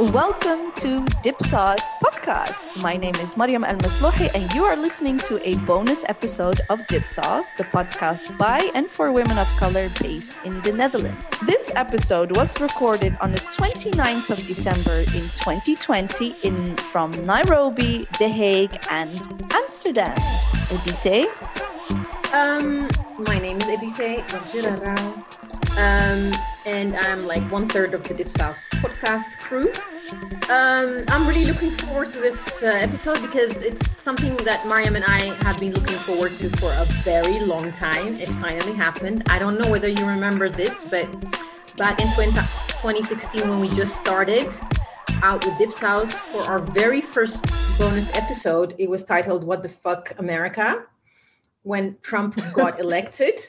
Welcome to Dipsaus podcast. My name is Mariam El Maslouhi, and you are listening to a bonus episode of Dipsaus, the podcast by and for women of color based in the Netherlands. This episode was recorded on the 29th of December in 2020 in from Nairobi, The Hague, and Amsterdam. Ebise? Um, my name is Ebise. Um, and I'm like one third of the Dipsaus podcast crew. Um, I'm really looking forward to this uh, episode because it's something that Mariam and I have been looking forward to for a very long time. It finally happened. I don't know whether you remember this, but back in 20, 2016 when we just started out with Dipsaus for our very first bonus episode, it was titled "What the Fuck America." When Trump got elected.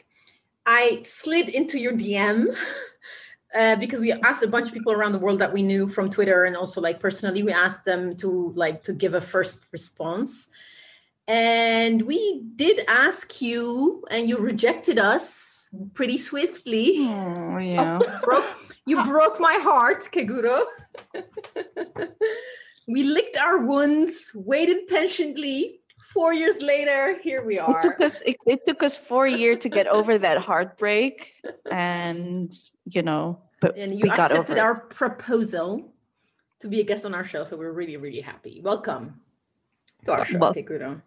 I slid into your DM uh, because we asked a bunch of people around the world that we knew from Twitter and also like personally, we asked them to like to give a first response. And we did ask you, and you rejected us pretty swiftly. Oh, yeah. broke, you broke my heart, Keguro. we licked our wounds, waited patiently, four years later, here we are. It took us it, it took us four years to get over that heartbreak, and you know, but and you we got accepted our proposal to be a guest on our show, so we're really, really happy. Welcome to our show, Well-.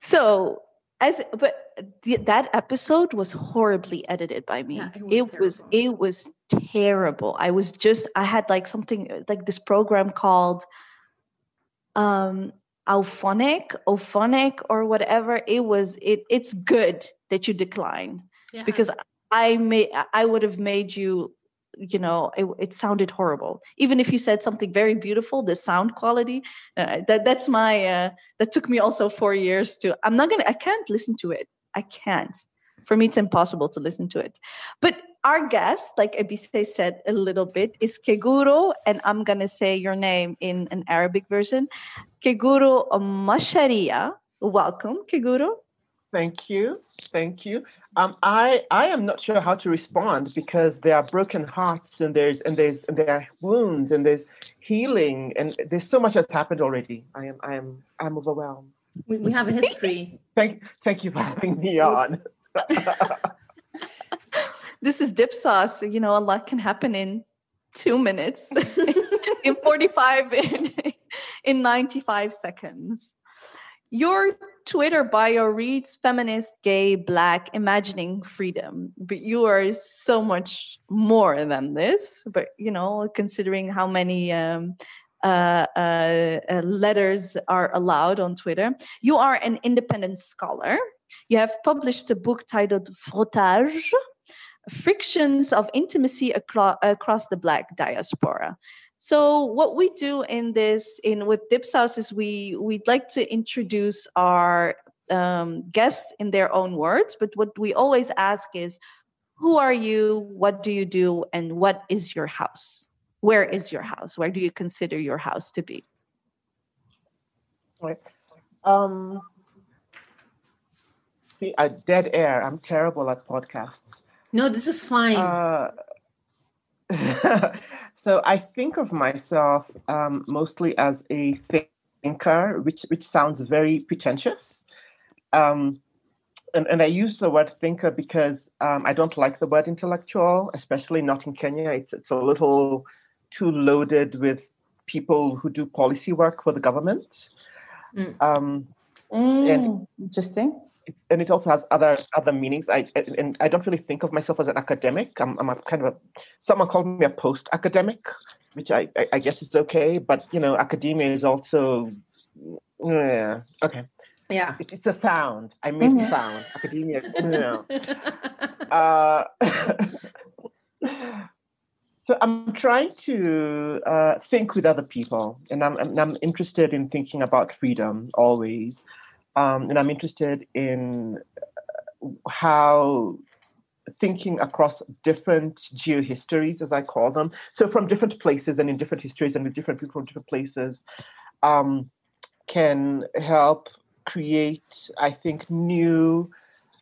So as but the, that episode was horribly edited by me. Yeah, it was it was terrible. it was terrible. I was just I had like something like this program called um Auphonic, Ophonic or whatever. It was it it's good that you declined Yeah. because I may I would have made you you know it, it sounded horrible even if you said something very beautiful the sound quality uh, that that's my uh, that took me also four years to i'm not gonna i can't listen to it i can't for me it's impossible to listen to it but our guest like Ebise said a little bit is keguro and i'm gonna say your name in an arabic version keguro masharia welcome keguro Thank you. Thank you. Um, I I am not sure how to respond because there are broken hearts and there's and there's and there are wounds and there's healing and there's so much has happened already. I am I am I'm overwhelmed. we, we have a history. Thank thank you for having me on. this is Dipsaus. You know, a lot can happen in two minutes, in 45, in, in 95 seconds. Your Twitter bio reads feminist, gay, black, imagining freedom. But you are so much more than this. But, you know, considering how many um, uh, uh, uh, letters are allowed on Twitter, you are an independent scholar. You have published a book titled Frottage Frictions of Intimacy across, across the Black Diaspora. So what we do in this in with Dipsaus is we we'd like to introduce our um, guests in their own words, but what we always ask is, who are you? What do you do? And what is your house? Where is your house? Where do you consider your house to be? Right. Um, see, I dead air. I'm terrible at podcasts. No, this is fine. Uh, so I think of myself um, mostly as a thinker, which which sounds very pretentious. Um, and, and I use the word thinker because um, I don't like the word intellectual, especially not in Kenya. It's it's a little too loaded with people who do policy work for the government. Mm. Um, Mm, interesting. And it also has other other meanings. I and I don't really think of myself as an academic. I'm, I'm a kind of a someone called me a post academic, which I, I I guess is okay. But you know, academia is also yeah okay. yeah. It, it's a sound. I make Mhm. sound. Academia, is, you know. Uh, so I'm trying to uh, think with other people, and I'm, and I'm interested in thinking about freedom always, um, and I'm interested in uh, how thinking across different geohistories, as I call them, so from different places and in different histories and with different people from different places, um, can help create, I think, new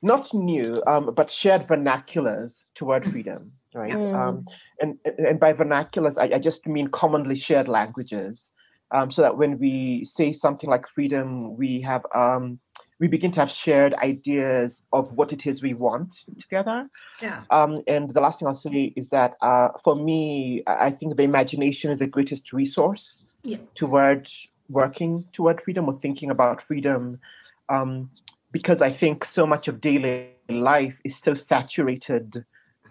not new, um, but shared vernaculars toward freedom, right? Mm. Um, and, and by vernaculars, I, I just mean commonly shared languages. Um, so that when we say something like freedom, we have um, we begin to have shared ideas of what it is we want together. Yeah. Um, and the last thing I'll say is that uh, for me, I think the imagination is the greatest resource Yeah. toward working toward freedom or thinking about freedom. Um, because I think so much of daily life is so saturated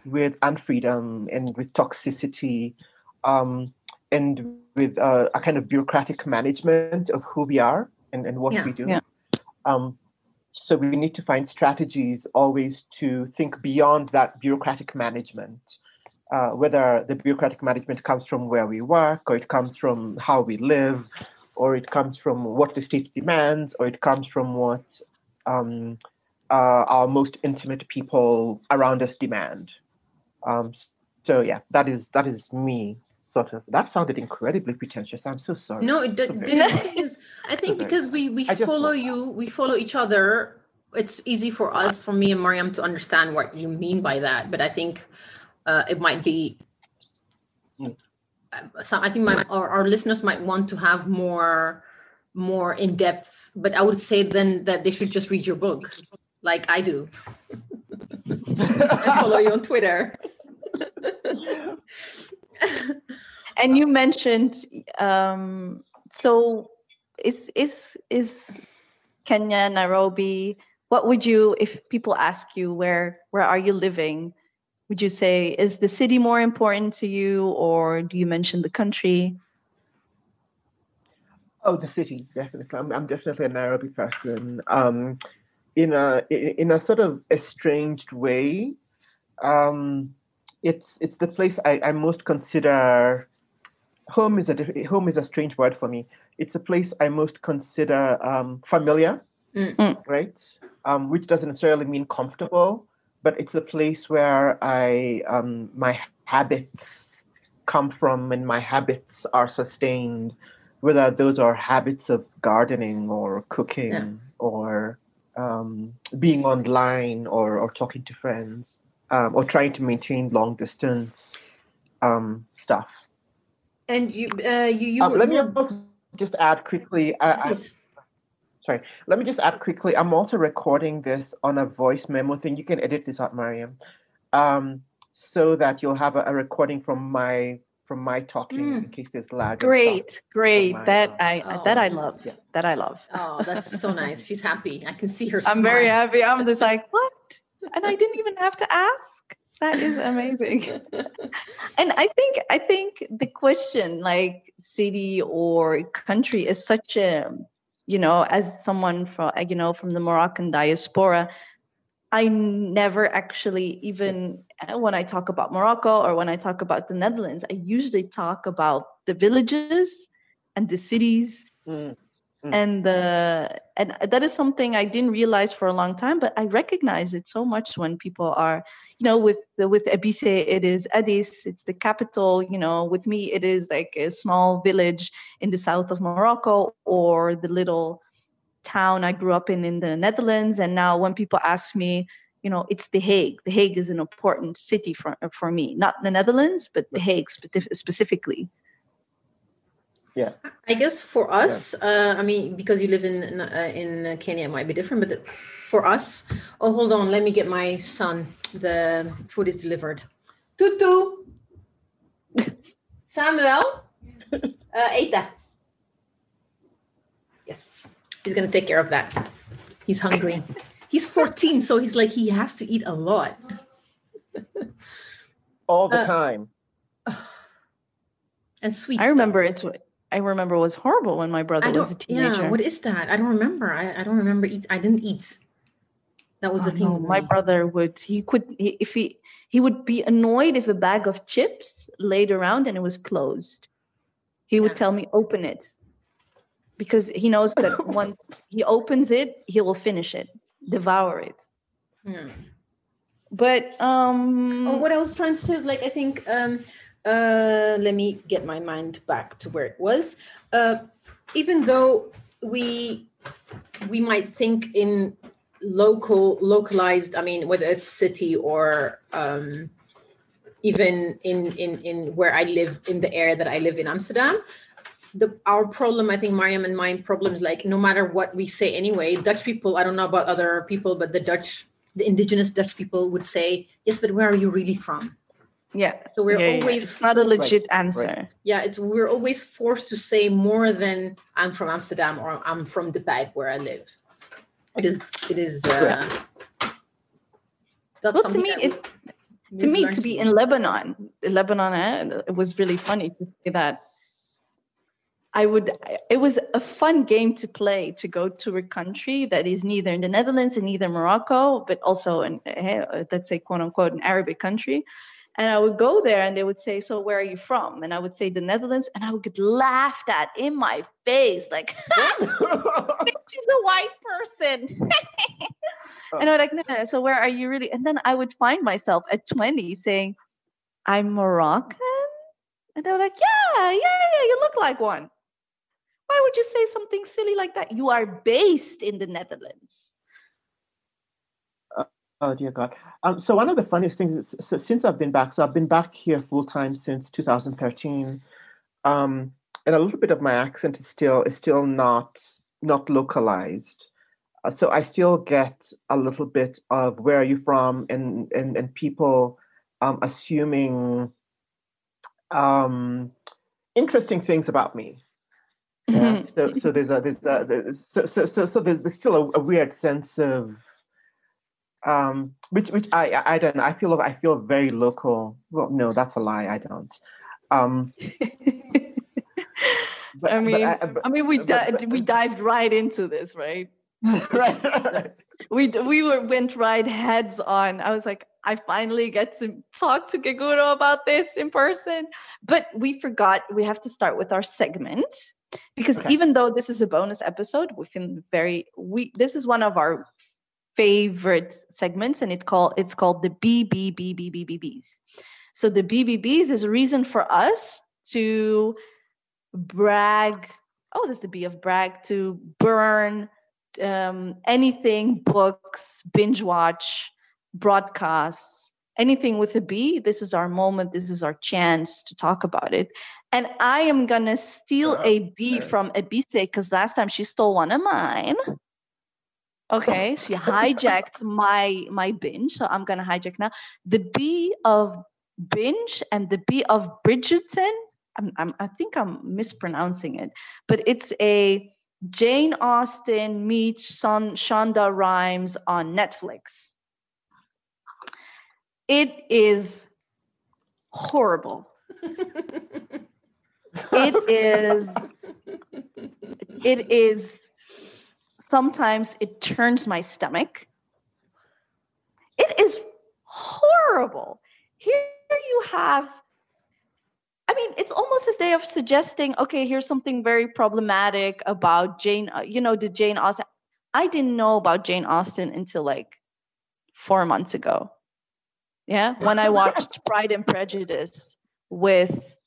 with unfreedom and with toxicity um, and with uh, a kind of bureaucratic management of who we are and, and what Yeah. we do. Yeah. Um, so we need to find strategies always to think beyond that bureaucratic management, uh, whether the bureaucratic management comes from where we work, or it comes from how we live, or it comes from what the state demands, or it comes from what um, uh, our most intimate people around us demand. Um, so yeah, that is that is me. Sort of. That sounded incredibly pretentious. I'm so sorry. No, it So very- didn't. I think very- because we we I follow you, we follow each other. It's easy for us, for me and Mariam, to understand what you mean by that. But I think uh, it might be. Mm. uh, So I think my our, our listeners might want to have more more in depth. But I would say then that they should just read your book, like I do. I follow you on Twitter. And you mentioned um, so is is is Kenya, Nairobi? What would you if people ask you where where are you living? Would you say is the city more important to you, or do you mention the country? Oh, the city, definitely. I'm, I'm definitely a Nairobi person. Um, in a in a sort of estranged way, um, it's it's the place I, I most consider home is a home is a strange word for me. It's a place I most consider um, familiar, Mm. Mm. right? Um, which doesn't necessarily mean comfortable, but it's a place where I um, my habits come from and my habits are sustained whether those are habits of gardening or cooking Yeah. or um, being online or, or talking to friends um, or trying to maintain long distance um, stuff. And you, uh, you, you. Um, let me also just add quickly. I, I, sorry. Let me just add quickly. I'm also recording this on a voice memo thing. You can edit this out, Mariam, um, so that you'll have a, a recording from my from my talking Mm. in case there's lag. Great, great. my, That uh, I that I Oh. love. Yeah. That I love. Oh, that's so nice. She's happy. I can see her. I'm very happy. I'm just like what, and I didn't even have to ask. That is amazing. and i think i think the question like city or country is such a you know as someone from you know from the moroccan diaspora i never actually even uh, when i talk about morocco or when i talk about the netherlands i usually talk about the villages and the cities Mm. Mm. and the and that is something I didn't realize for a long time, but I recognize it so much when people are, you know, with the, with Ebise, it is Addis, it's the capital. You know, with me, it is like a small village in the south of Morocco or the little town I grew up in in the Netherlands. And now when people ask me, you know, it's The Hague. The Hague is an important city for for me, not the Netherlands, but The Hague specif- specifically. Yeah i guess for us, uh, I mean, because you live in uh, in uh, Kenya, it might be different. But for us, oh, hold on, let me get my son. The food is delivered. Tutu, Samuel, uh, Eta. Yes, he's gonna take care of that. He's hungry. He's 14, so he's like he has to eat a lot. All the Uh, time. And sweet. I remember stuff. it's I remember it was horrible when my brother was a teenager. Yeah, what is that? I don't remember. I, I don't remember. Eat. I didn't eat. That was Oh, the thing. no, my me. brother would he could he, if he he would be annoyed if a bag of chips laid around and it was closed. He would Yeah. tell me open it because he knows that once he opens it, he will finish it, devour it. Yeah. But um Oh, what I was trying to say is like I think um uh let me get my mind back to where it was. Uh even though we we might think in local localized i mean whether it's city or um even in in in where i live in the area that i live in amsterdam the our problem i think mariam and my problem is like no matter what we say anyway dutch people i don't know about other people but the dutch the indigenous dutch people would say yes but where are you really from Yeah. so we're yeah, yeah. always It's not a legit answer. right. yeah it's we're always forced to say more than i'm from amsterdam or i'm from the Pijp where i live it is it is uh that's Well, to me, that we- it's to me learned to be in Lebanon, Lebanon, eh, it was really funny to say that. I would. It was a fun game to play to go to a country that is neither in the Netherlands and neither Morocco, but also in eh, let's say quote unquote an Arabic country. And I would go there and they would say, So where are you from? And I would say the Netherlands, and I would get laughed at in my face, like she's a white person. and I'm like, no, no, no. So where are you really? And then I would find myself at 20 saying, I'm Moroccan. And they're like, yeah, yeah, yeah, you look like one. Why would you say something silly like that? You are based in the Netherlands. Oh dear God. Um, so one of the funniest things is so since I've been back, so I've been back here full time since 2013, um, and a little bit of my accent is still is still not not localized. Uh, so I still get a little bit of where are you from, and and and people um, assuming um, interesting things about me. Yeah, so, so there's a there's a there's, so, so so so there's, there's still a, a weird sense of um which which I I I don't know I feel I feel very local. Well, no, that's a lie. I don't. Um, but, I but mean, but- I mean, we di- we dived right into this, right? right, right. We we were went right heads on. I was like, I finally get to talk to Keguro about this in person. But we forgot we have to start with our segment because Okay. even though this is a bonus episode, we can very we this is one of our favorite segments, and it call it's called the BBBBBBBs. So the BBBs is a reason for us to brag. Oh, there's the B of brag to burn um, anything, books, binge watch, broadcasts, anything with a B. This is our moment. This is our chance to talk about it. And I am gonna steal a B Okay. from Ebise because last time she stole one of mine. Okay, she hijacked my my binge, so I'm gonna hijack now. The B of binge and the B of Bridgerton. I'm, I'm I think I'm mispronouncing it, but it's a Jane Austen meets Son, Shonda Rhimes on Netflix. It is horrible. It is it is sometimes it turns my stomach. It is horrible. Here you have I mean, it's almost as they are suggesting, okay, here's something very problematic about Jane, uh, you know, the Jane Austen. I didn't know about Jane Austen until like four months ago. Yeah, when I watched Pride and Prejudice with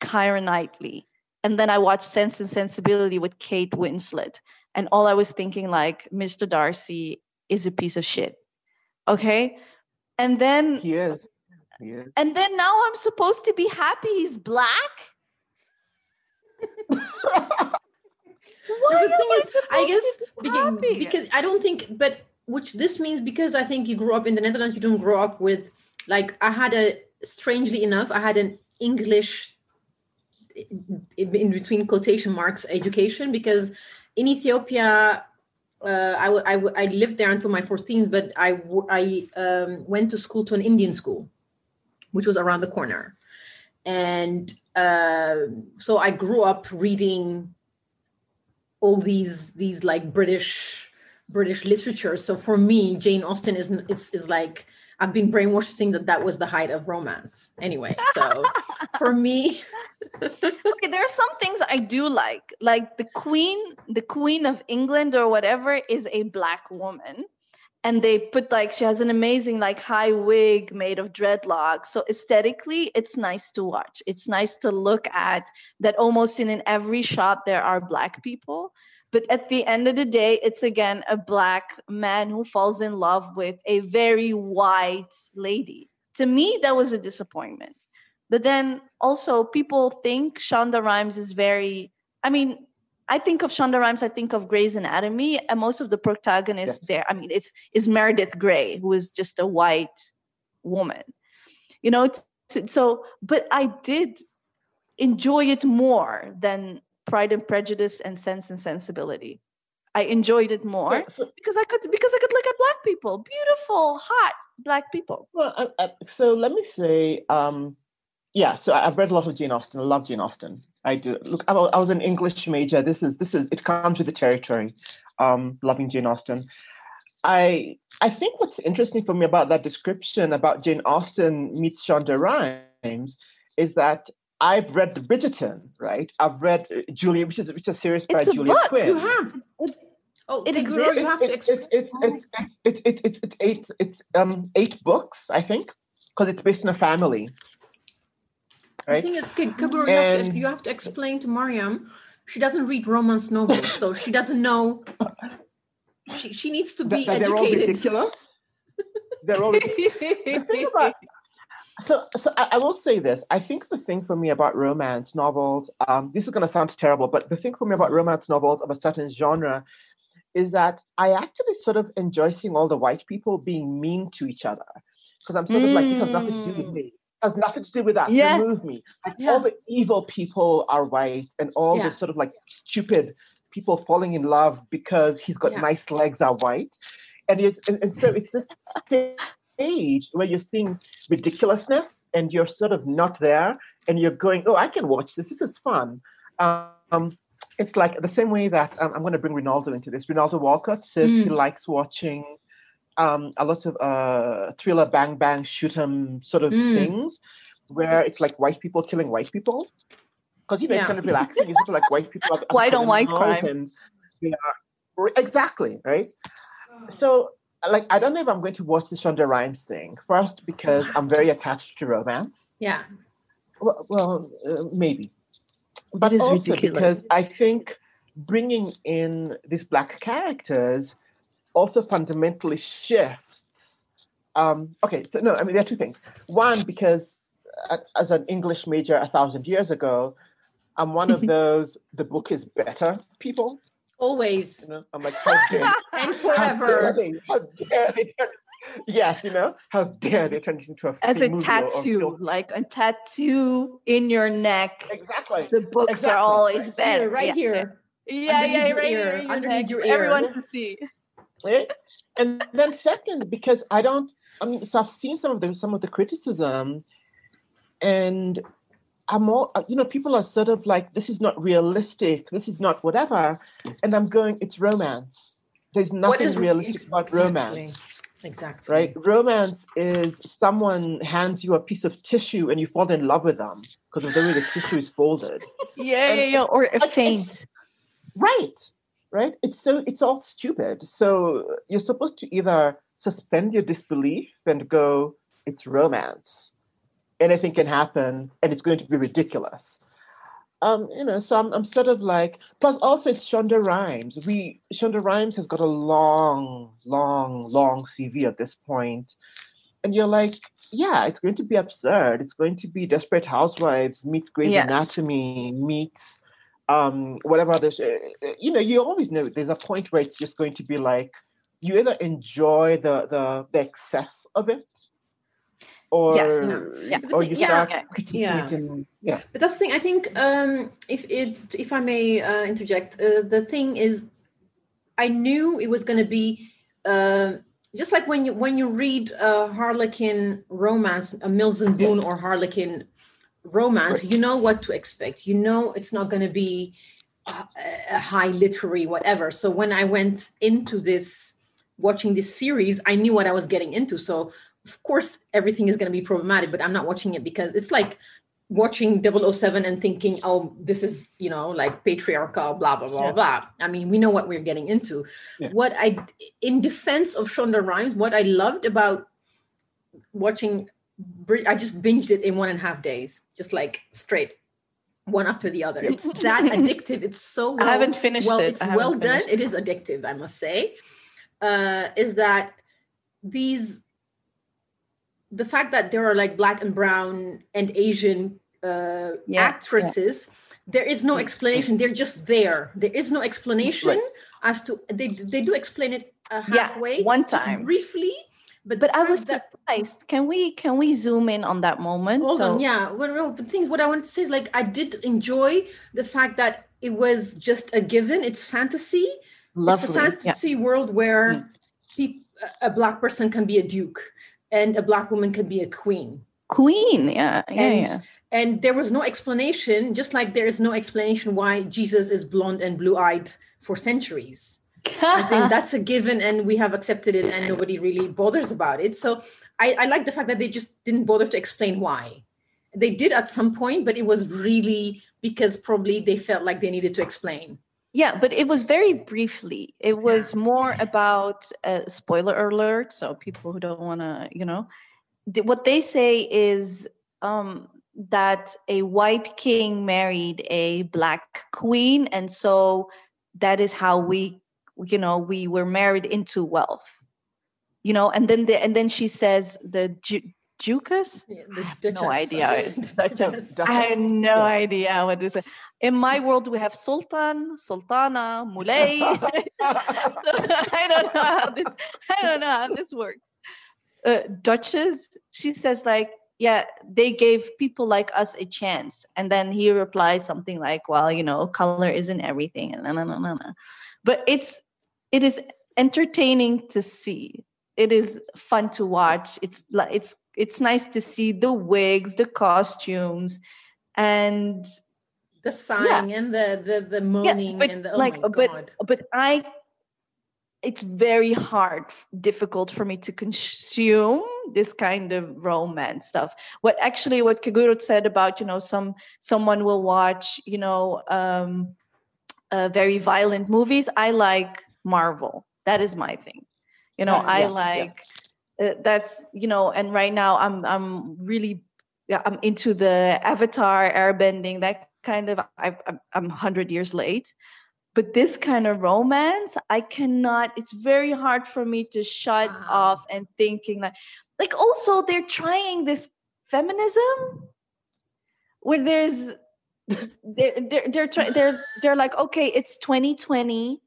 Keira Knightley, and then I watched Sense and Sensibility with Kate Winslet, and all I was thinking like, Mr. Darcy is a piece of shit. Okay, and then He is. He and then now I'm supposed to be happy he's black. Why the am thing I is, I supposed guess to be because, happy? because I don't think, but which this means because I think you grew up in the Netherlands, you don't grow up with like I had a strangely enough, I had an English in in between quotation marks education because in Ethiopia. Uh, I, w- I, w- I lived there until my 14th, but I, w- I um, went to school to an Indian school, which was around the corner. And uh, so I grew up reading all these these like British British literature. So for me, Jane Austen is is is like I've been brainwashed to think that that was the height of romance. Anyway, so for me, okay, there are some things I do like. Like the queen, the queen of England or whatever is a black woman. And they put like she has an amazing like high wig made of dreadlocks. So aesthetically, it's nice to watch. It's nice to look at that almost in, in every shot there are black people. But at the end of the day it's again a black man who falls in love with a very white lady. To me that was a disappointment. But then also people think shonda rhimes is very i mean i think of shonda rhimes i think of grey's anatomy and most of the protagonists Yes. there i mean it's is meredith grey who is just a white woman. You know it's, so but i did enjoy it more than pride and prejudice and sense and sensibility i enjoyed it more so- because i could because i could look at black people beautiful hot black people Well, I, I, so let me say, um, yeah. So I- I've read a lot of Jane Austen. I love Jane Austen. I do. Look, I, I was an English major. This is this is it comes with the territory. Um, loving Jane Austen. I I think what's interesting for me about that description about Jane Austen meets Shonda Rhimes is that I've read the Bridgerton, right? I've read uh, Julia, which is which is a series by It's a Julia book. Quinn. You have. Oh, It exists. you have to It's explain. it's it's it's it's it's it's eight it's um eight books I think because it's based on a family. Right? The Right. thing is, Keguro, you, have to, you have to explain to Mariam. She doesn't read romance novels, so she doesn't know. She, she needs to be That, that they're all educated. ridiculous. They're all the thing about so so I, I will say this. I think the thing for me about romance novels, um, this is gonna sound terrible, but the thing for me about romance novels of a certain genre is that I actually sort of enjoy seeing all the white people being mean to each other. Because I'm sort of like, this has nothing to do with Mm. me. It has nothing to do with that. Yeah. Remove me. Like Yeah. all the evil people are white and all Yeah. the sort of like stupid people falling in love because he's got Yeah. nice legs are white. And it's and, and so it's this stage where you're seeing ridiculousness and you're sort of not there and you're going, oh, I can watch this. This is fun. Um, it's like the same way that um, I'm going to bring Rinaldo into this. Rinaldo Walcott says he Mm. likes watching um, a lot of uh, thriller, bang, bang, shoot 'em sort of Mm. things where it's like white people killing white people. Because, you know, Yeah. it's kind of relaxing. It's sort of like white people. White on white crime. And they are, exactly, right? So, like, I don't know if I'm going to watch the Shonda Rhimes thing. First, because I'm very attached to romance. Yeah. Well, well uh, maybe. But is also ridiculous. because I think bringing in these black characters also fundamentally shifts. Um, okay, so no, I mean there are two things. One, because uh, as an English major a thousand years ago, I'm one of those the book is better people. Always You know, I'm like, how dare and how dare forever. they? How dare they turn- Yes, you know, how dare they turn it into a as a fucking movie or- or tattoo like a tattoo in your neck Exactly. the books Exactly. are always better Here, right yeah. here. yeah Underneath yeah your right ear, here underneath your ear. everyone to see right? And then second, because I don't, I mean, so I've seen some of the some of the criticism, and I'm all, uh, you know, people are sort of like, this is not realistic, this is not whatever, and I'm going, it's romance. There's nothing is- realistic ex- about exactly. romance, Exactly. right? Romance is someone hands you a piece of tissue and you fall in love with them because of the way the tissue is folded. yeah And yeah yeah or a faint Right. Right. It's so it's all stupid. So you're supposed to either suspend your disbelief and go, it's romance. Anything can happen and it's going to be ridiculous. Um, you know, so I'm I'm sort of like plus also it's Shonda Rhimes. We Shonda Rhimes has got a long, long, long CV at this point. And you're like, yeah, it's going to be absurd. It's going to be Desperate Housewives meets Grey's Yes. Anatomy meets um whatever other sh- you know you always know there's a point where it's just going to be like you either enjoy the the, the excess of it or Yes, yeah. or you yeah, start yeah, critiquing yeah. yeah But that's the thing. I think um, if it, if I may uh, interject, uh, the thing is, I knew it was going to be uh, just like when you when you read a Harlequin romance, a Mills and Boon or Harlequin romance, Right. you know what to expect. You know it's not going to be a, a high literary whatever. So when I went into this watching this series, I knew what I was getting into. So of course everything is going to be problematic, but I'm not watching it because it's like watching 007 and thinking, oh, this is, you know, like patriarchal, blah, blah, blah, Yeah. blah. I mean, we know what we're getting into. Yeah. What I, in defense of Shonda Rhimes, what I loved about watching, I just binged it in one and a half days, just like straight. one after the other. It's that addictive. It's so well, I haven't finished well, it. It's well done. finished It is addictive, I must say. Uh, is that these the fact that there are like black and brown and Asian uh, Yeah, actresses, there is no explanation. They're just there. There is no explanation as to they they do explain it uh, Yeah, halfway, one just time. briefly. But But I was that- surprised. Can we can we zoom in on that moment? Hold so on, yeah. Well, no, but things. What I wanted to say is like I did enjoy the fact that it was just a given. It's fantasy. Lovely. It's a fantasy world where a black person can be a duke and a black woman can be a queen. Queen, yeah, yeah, And yeah. and there was no explanation, just like there is no explanation why Jesus is blonde and blue-eyed for centuries. As in that's a given and we have accepted it and nobody really bothers about it. So I, I like the fact that they just didn't bother to explain why. They did at some point, but it was really because probably they felt like they needed to explain. Yeah, but it was very briefly. It was more about uh, spoiler alert. So people who don't want to, you know, th- what they say is um, that a white king married a black queen, and so that is how we, you know, we were married into wealth. You know, and then the, and then she says the Ju- Jucus. Yeah, I have no idea. Duchess. Duchess. Duchess. I had no Yeah. idea what this is. In my world, we have Sultan, Sultana, Mulay. so I don't know how this. I don't know how this works. Uh, Duchess, she says like, yeah, they gave people like us a chance, and then he replies something like, well, you know, color isn't everything, and no, no, no, no, no. But it's it is entertaining to see. It is fun to watch. It's like it's it's nice to see the wigs, the costumes, and the sighing and the the the moaning but and the oh like but god. but i it's very hard difficult for me to consume this kind of romance stuff what actually what Keguro said about you know some someone will watch you know um uh, very violent movies i like marvel that is my thing you know Yeah, i yeah, yeah. Uh, that's you know and right now i'm i'm really yeah, i'm into the avatar airbending that kind of I've, i'm i'm 100 years late but this kind of romance i cannot it's very hard for me to shut Wow. off and thinking like like also they're trying this feminism where there's they're they're they're, try, they're they're like okay it's 2020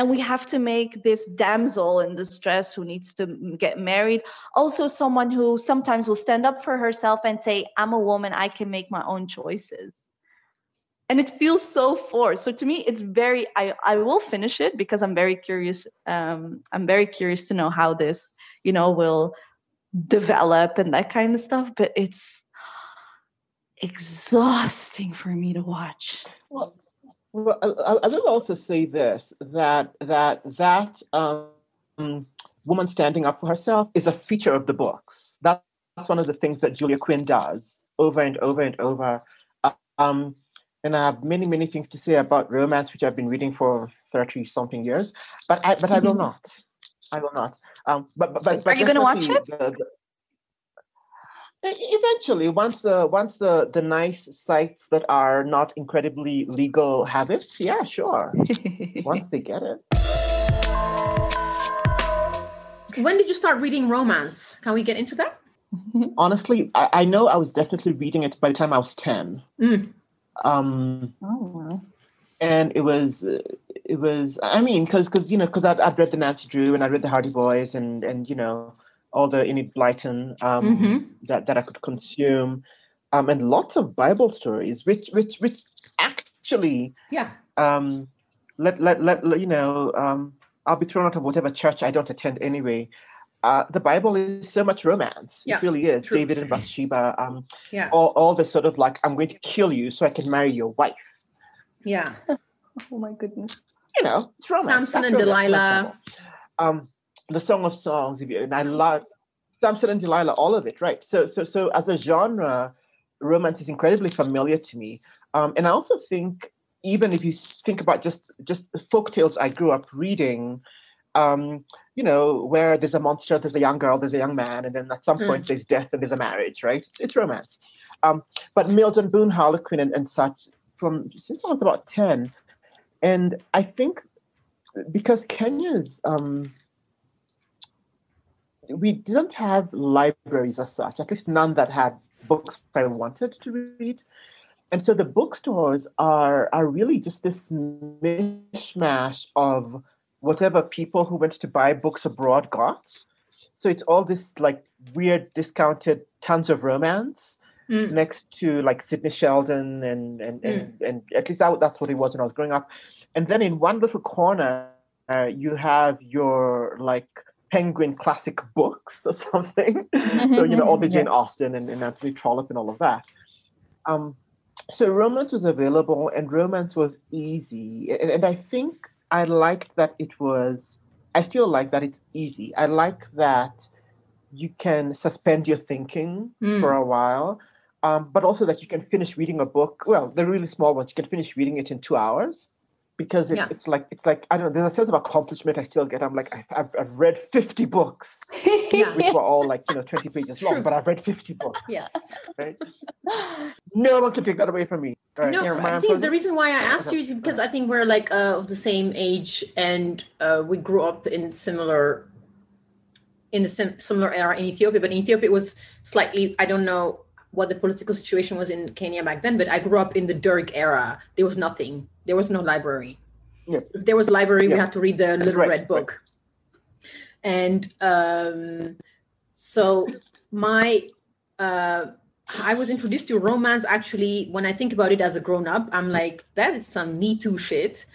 and we have to make this damsel in distress who needs to get married. Also someone who sometimes will stand up for herself and say i'm a woman i can make my own choices. And it feels so forced. So to me it's very i i will finish it because i'm very curious um i'm very curious to know how this you know will develop and that kind of stuff. But it's exhausting for me to watch. Well, well I, I- will also say this that that that um, woman standing up for herself is a feature of the books. That, that's one of the things that Julia Quinn does over and over and over. Um, and I have many many things to say about romance, which I've been reading for thirty something years, but I but I will not. I will not. Um, but but, but, Are you gonna watch it? the- the- Eventually, once the once the the nice sites that are not incredibly legal have it, yeah, sure. Once they get it, When did you start reading romance? Can we get into that? honestly, I, I know I was definitely reading it by the time I was ten. Mm. Um, oh wow and it was uh, it was I mean because because you know because I'd, I'd read the Nancy Drew and I read the Hardy Boys and and you know all the Enid Blyton um, Mhm. that that I could consume, um, and lots of Bible stories, which which which actually Yeah. um, let, let let let- you know um, I'll be thrown out of whatever church I don't attend anyway. Uh, the Bible is so much romance. Yeah, it really is. true. David and Bathsheba. Um, Yeah. all all the sort of like I'm going to kill you so I can marry your wife. Yeah. oh my goodness you know, it's romance. Samson That's and romance. Delilah. Um, the Song of Songs, and I love Samson and Delilah, all of it, right? So, so, so as a genre, romance is incredibly familiar to me. Um, and I also think, even if you think about just just the folk tales I grew up reading, um, you know, where there's a monster, there's a young girl, there's a young man, and then at some Mm. point there's death and there's a marriage, right? It's, it's romance. Um, but Mills and Boon Harlequin and, and such from since I was about 10. And I think because Kenya's um, we didn't have libraries as such, at least none that had books I wanted to read. And so the bookstores are are really just this mishmash of whatever people who went to buy books abroad got. So it's all this like weird discounted tons of romance Mm. next to like Sidney Sheldon and and and, and at least that, that's what it was when I was growing up. And then in one little corner, uh, you have your like Penguin classic books or something. so you know all the Jane Austen and, and Anthony Trollope and all of that. Um, so romance was available and romance was easy, and, and I think I liked that it was. I still like that it's easy. I like that you can suspend your thinking Mm. for a while, um, but also that you can finish reading a book. Well, the really small ones, you can finish reading it in two hours because it's, Yeah. it's like it's like I don't know. There's a sense of accomplishment I still get. I'm like I've, I've, I've read 50 books, Yeah. which were all like you know 20 pages long, True. but I've read 50 books. Yes. Right? No one can take that away from me. Right? No, I I think the reason why I asked you is because I think we're like uh, of the same age and uh, we grew up in similar in a sim- similar era in Ethiopia. But in Ethiopia, it was slightly I don't know what the political situation was in Kenya back then. But I grew up in the Derg era. There was nothing. There was no library. Yeah. If there was library, we Yeah. had to read the Little Right, Red right. Book. And um, so my uh, I was introduced to romance actually when I think about it as a grown up. I'm like, that is some Me Too shit.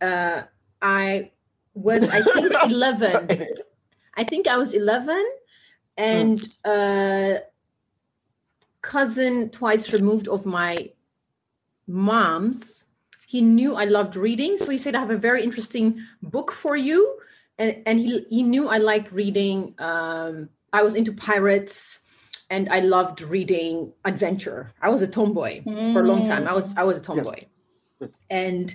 Uh, I was, I think, 11. I think I was 11 and uh, cousin twice removed of my mom's. He knew I loved reading. So he said, I have a very interesting book for you. And, and he, he knew I liked reading. Um, I was into pirates and I loved reading adventure. I was a tomboy for a long time. I was I was a tomboy. Good. And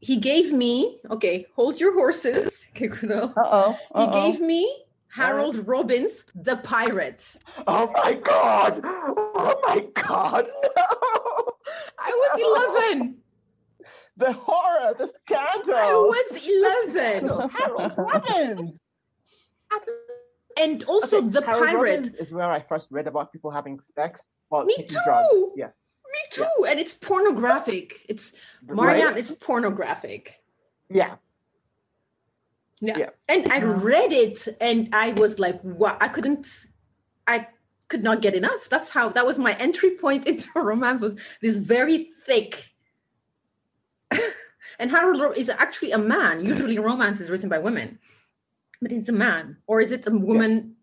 he gave me, okay, hold your horses. Okay, Kuno. Uh oh. He gave me Harold Robbins, The Pirate. Oh my god! Oh my god! No! I was 11. The horror, the scandal. I was 11. Harold Robbins. And also Okay, The Harold Pirate. Robbins is where I first read about people having sex while Me taking drugs. Yes. Me too. And it's pornographic. It's Marianne, Right? it's pornographic. Yeah. Yeah. Yeah. And I read it and I was like, what? I couldn't, I could not get enough. That's how, that was my entry point into romance was this very thick. and Harold is actually a man. Usually romance is written by women, but he's a man. Or is it a woman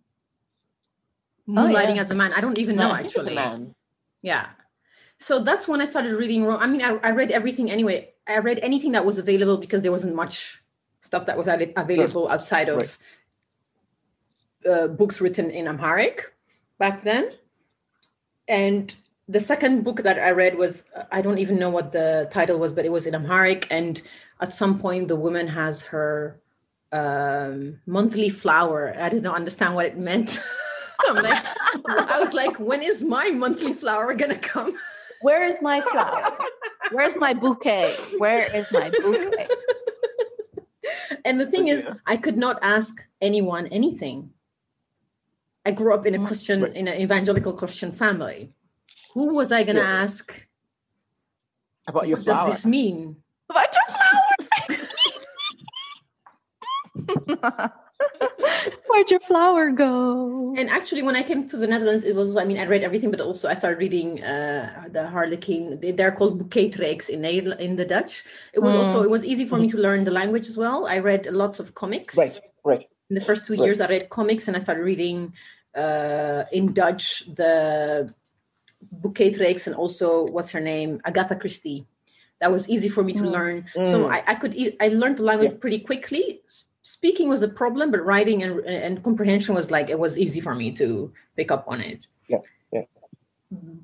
oh, moonlighting yeah. as a man? I don't even No, know a actually. man. Yeah. So that's when I started reading. I mean, I, I read everything anyway. I read anything that was available because there wasn't much stuff that was ad- available outside of uh, books written in Amharic back then. And the second book that I read was I don't even know what the title was, but it was in Amharic. And at some point, the woman has her um, monthly flower. I did not understand what it meant. I'm like, I was like, when is my monthly flower gonna come? Where is my flower? Where's my bouquet? Where is my bouquet? And the thing is, Yeah. I could not ask anyone anything. I grew up in a Mm. Christian, Right. in an evangelical Christian family. Who was I gonna Yeah. ask? About your What does this mean? About your flower. Where'd your flower go? And actually, when I came to the Netherlands, it was, I mean, I read everything, but also I started reading uh, the Harlequin. They- They're called boeketreeks in, Nederla- in the Dutch. It was also, it was easy for me to learn the language as well. I read lots of comics. Right, right. in the first two Right. years i read comics and i started reading uh, in dutch the bouquet boeketreeks and also what's her name agatha christie that was easy for me to Mm. learn so Mm. I, I could e- i learned the language Yeah. pretty quickly S- speaking was a problem but writing and, and comprehension was like it was easy for me to pick up on it Yeah, yeah.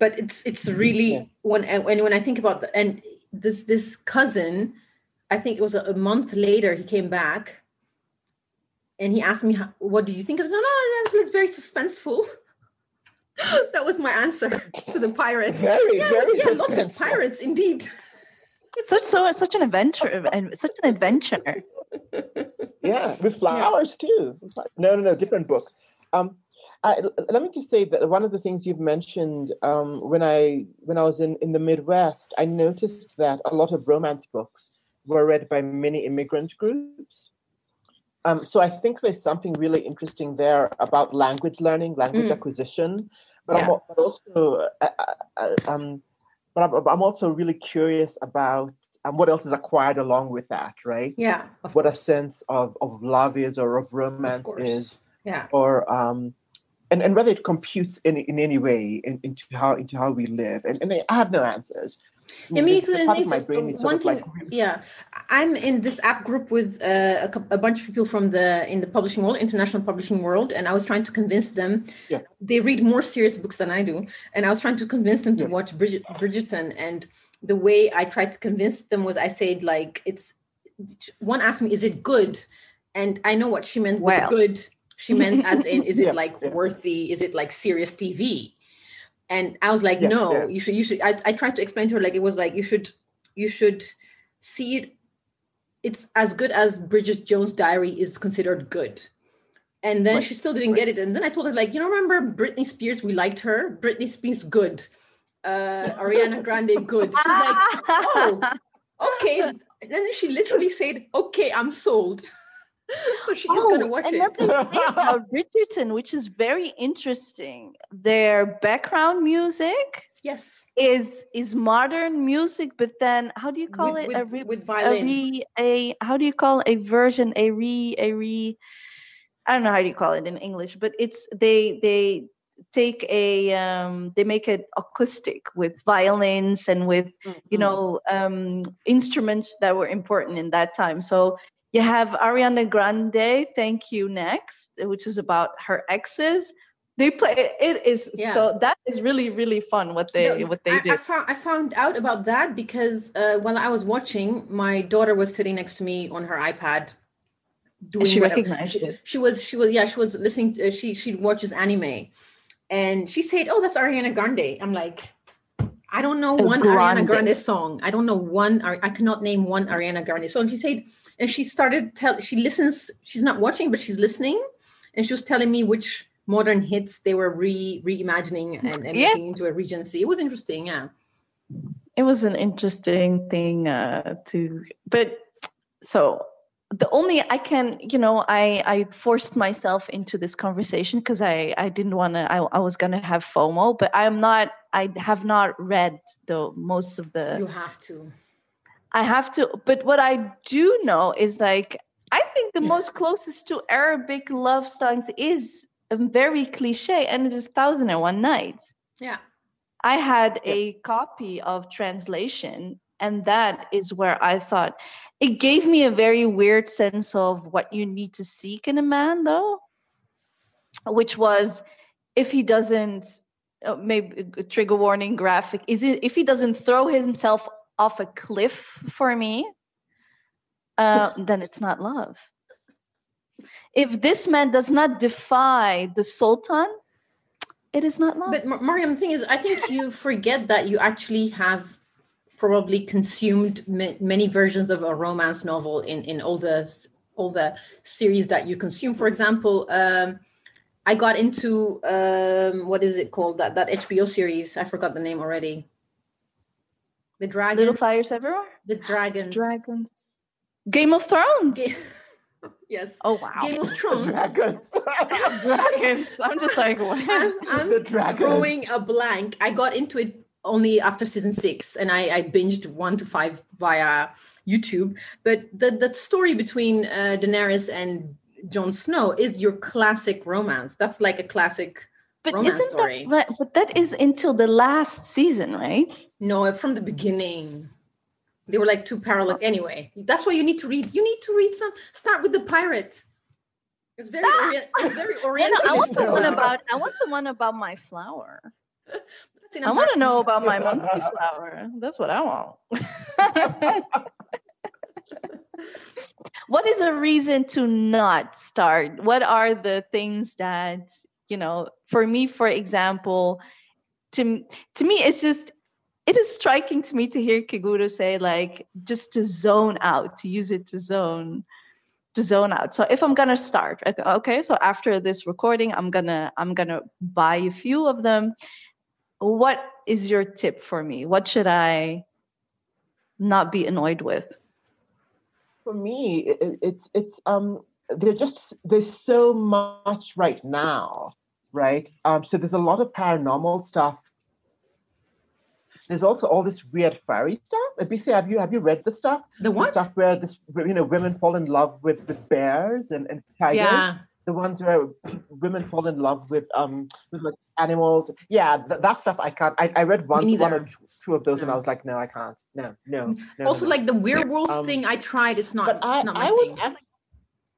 but it's it's really Yeah. when and when I think about the and this this cousin, I think it was a, a month later he came back, and he asked me, "How- "What did you think of?" No, no, that was very suspenseful. that was my answer to the pirates. Very, yes, very yeah, lots of pirates indeed. Such so such an adventure and such an adventure. Yeah, with flowers too. No, no, no, different book. Um, I, let me just say that one of the things you've mentioned um, when I when I was in, in the Midwest, I noticed that a lot of romance books were read by many immigrant groups. Um, so I think there's something really interesting there about language learning, language Mm. acquisition, but, I'm, but also uh, uh, uh, um, but I'm, I'm also really curious about um, what else is acquired along with that, right? Yeah, of what a sense of, of love is or of Of romance course. is Yeah. or um and, and whether it computes in, in any way in, into how into how we live and, and i have no answers I mean, It's- it's, it's part of my brain is one of thing. like yeah, I'm in this app group with uh, a, a bunch of people from the in the publishing world, international publishing world, and I was trying to convince them. Yeah. They read more serious books than I do, and I was trying to convince them to Yeah. watch Bridget, Bridgerton. And the way I tried to convince them was I said like it's. One asked me, "Is it good?" And I know what she meant Well. with good. She meant as in, is it like yeah. worthy? Is it like serious TV? And I was like, Yeah, no, yeah. you should, you should. I, I tried to explain to her like it was like you should, you should see it. It's as good as Bridget Jones' Diary is considered good. And then Right, she still didn't get it. And then I told her like, you know, remember Britney Spears? We liked her. Britney Spears good. Uh, Ariana Grande good. She's like, oh, okay. And then she literally said, okay, I'm sold. so she's gonna watch it. another thing about Bridgerton, which is very interesting. Their background music Yes. is is modern music, but then how do you call with, it? a re, with a re a how do you call a version a re a re I don't know how do you call it in English, but it's they they take a um they make it acoustic with violins and with you Mhm. know um instruments that were important in that time so you have ariana grande thank you next which is about her exes they play it is Yeah. so that is really really fun what they No, what they I, do I found I found out about that because uh, while I was watching, my daughter was sitting next to me on her iPad. Doing she whatever. recognized she, it. she was she was yeah she was listening. To, she she watches anime, and she said, "Oh, that's Ariana Grande." I'm like, I don't know Oh, one Ariana Grande. Grande song. I don't know one. I cannot name one Ariana Grande song. She said, and she started tell. She listens. She's not watching, but she's listening, and she was telling me which modern hits they were re reimagining and, and Yeah. making into a regency. It was interesting. Yeah. it was an interesting thing uh to but so the only i can you know i i forced myself into this conversation because i i didn't want to I, I was gonna have fomo but i'm not i have not read the most of the You have to. i have to but what i do know is like i think the Yeah. most closest to arabic love songs is a very cliche and it is thousand and one nights Yeah. I had Yeah. a copy of translation, and that is where I thought it gave me a very weird sense of what you need to seek in a man, though, which was if he doesn't, uh, maybe trigger warning graphic, is it if he doesn't throw himself off a cliff for me, uh, then it's not love. If this man does not defy the Sultan, it is not love. But Mar- Mariam, the thing is, I think you forget that you actually have probably consumed ma- many versions of a romance novel in in all the all the series that you consume. For example, um, I got into um, what is it called that that HBO series? I forgot the name already. The dragon. Little fires everywhere. the dragons. Dragons. Game of Thrones. Ga- yes. Oh wow. Game of Thrones. dragons Dragons. I'm just like what? I'm, I'm the dragons drawing a blank. I got into it only after season six, and I, I binged one to five via YouTube. But the the story between uh, Daenerys and Jon Snow is your classic romance. That's like a classic. But romance isn't story. that right? But that is until the last season, right? No, from the beginning. They were like two parallel. Anyway, that's why you need to read. You need to read some. Start with the pirate. It's very orient, it's very oriental. I want the one about. I want the one about my flower. I want to know about my monthly flower. That's what I want. what is a reason to not start? What are the things that you know for me for example to to me it's just it is striking to me to hear Keguro say like just to zone out to use it to zone to zone out so if i'm gonna start okay so after this recording i'm gonna i'm gonna buy a few of them what is your tip for me what should i not be annoyed with for me it, it's it's um they're just there's so much right now right um so there's a lot of paranormal stuff there's also all this weird fairy stuff. BC, have you have you read the stuff? The what? The stuff where this you know women fall in love with with bears and, and tigers. Yeah. The ones where women fall in love with um with like animals. Yeah, th- that stuff I can't. I, I read one one or two of those no. and I was like, no, I can't. No, no. no also, no, like the werewolf um, thing, I tried. It's not. It's I, not my I thing.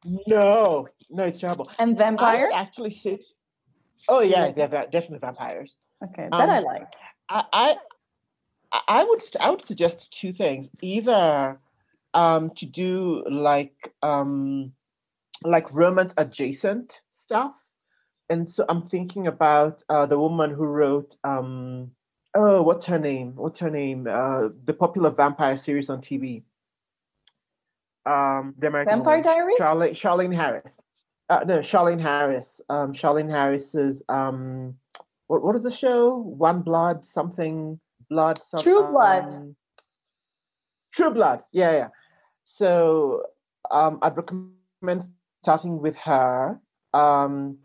Would, no, no, it's terrible. And vampires? actually sit. Oh yeah, they're definitely vampires. Okay, that um, I like. I, I I would I would suggest two things. Either um, to do like um, like romance adjacent stuff, and so I'm thinking about uh, the woman who wrote um, oh what's her name? What's her name? Uh, the popular vampire series on TV. Um, the American Vampire Diaries. Charlene, Charlaine Harris. Uh, no, Charlaine Harris. Um, Charlaine Harris's um, what what is the show? One Blood something blood. Some, True blood. Um, True blood. Yeah, yeah. So um, I'd recommend starting with her um,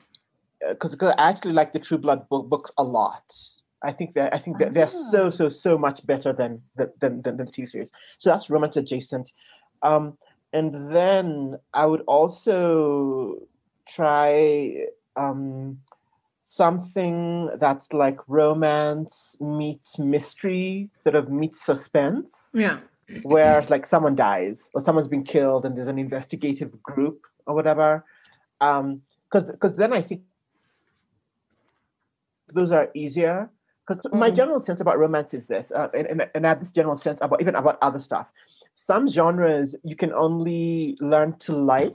because I actually like the True Blood book, books a lot. I think that I think that they're so ah. so so much better than than than, than the TV series. So that's romance adjacent. Um, and then I would also try um, something that's like romance meets mystery, sort of meets suspense. Yeah. where like someone dies or someone's been killed and there's an investigative group or whatever. Um, because because then I think those are easier. Because mm. my general sense about romance is this, uh, and, and, and I have this general sense about even about other stuff. Some genres you can only learn to like,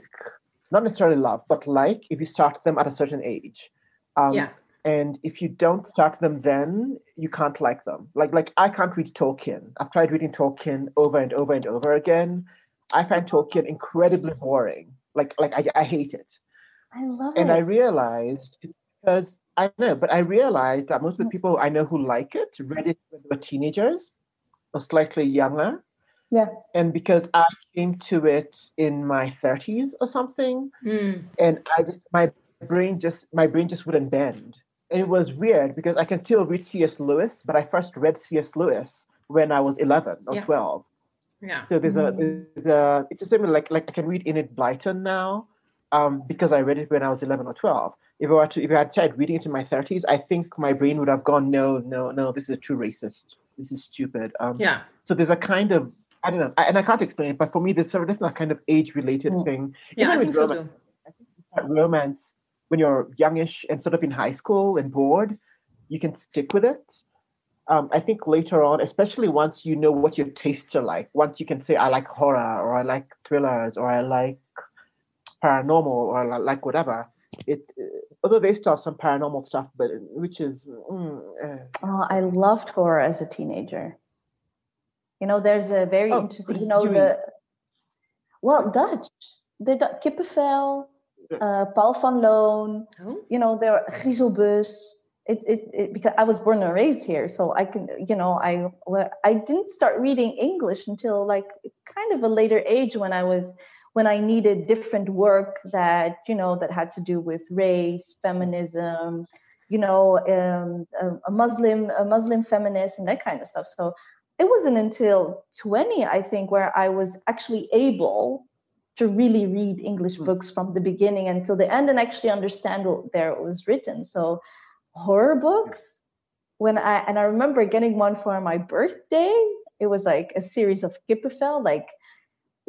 not necessarily love, but like if you start them at a certain age. Um, yeah. And if you don't start them then, you can't like them. Like like I can't read Tolkien. I've tried reading Tolkien over and over and over again. I find Tolkien incredibly boring. Like like I, I hate it. I love and it. And I realized because I know, but I realized that most of the mm. people I know who like it read it when they were teenagers or slightly younger. Yeah. And because I came to it in my 30s or something, mm. and I just my brain just my brain just wouldn't bend. And it was weird because I can still read C.S. Lewis, but I first read C.S. Lewis when I was 11 or yeah. 12. Yeah. So there's a, mm. there's a it's a similar like like I can read Enid Blyton now, um, because I read it when I was 11 or 12. If I were to if I had tried reading it in my 30s, I think my brain would have gone no no no this is a true racist. This is stupid. Um, yeah. So there's a kind of I don't know, I, and I can't explain it, but for me, there's sort of definitely a kind of age-related mm. thing. Yeah, Even I think romance, so too. I think romance when you're youngish and sort of in high school and bored, you can stick with it. Um, I think later on, especially once you know what your tastes are like, once you can say, I like horror or I like thrillers or I like paranormal or I like whatever. It, although they have some paranormal stuff, but which is. Mm, eh. Oh, I loved horror as a teenager. You know, there's a very oh, interesting. You know the. Well, Dutch. The Kippenvel, uh, Paul van Loon, oh. you know, there Griezelbus. It, it, it, because I was born and raised here, so I can, you know, I I didn't start reading English until like kind of a later age when I was when I needed different work that you know that had to do with race, feminism, you know, um, a, a Muslim a Muslim feminist and that kind of stuff. So it wasn't until 20, I think, where I was actually able to really read English hmm. books from the beginning until the end and actually understand what there was written. So horror books, when I and I remember getting one for my birthday, it was like a series of Kippenvel, like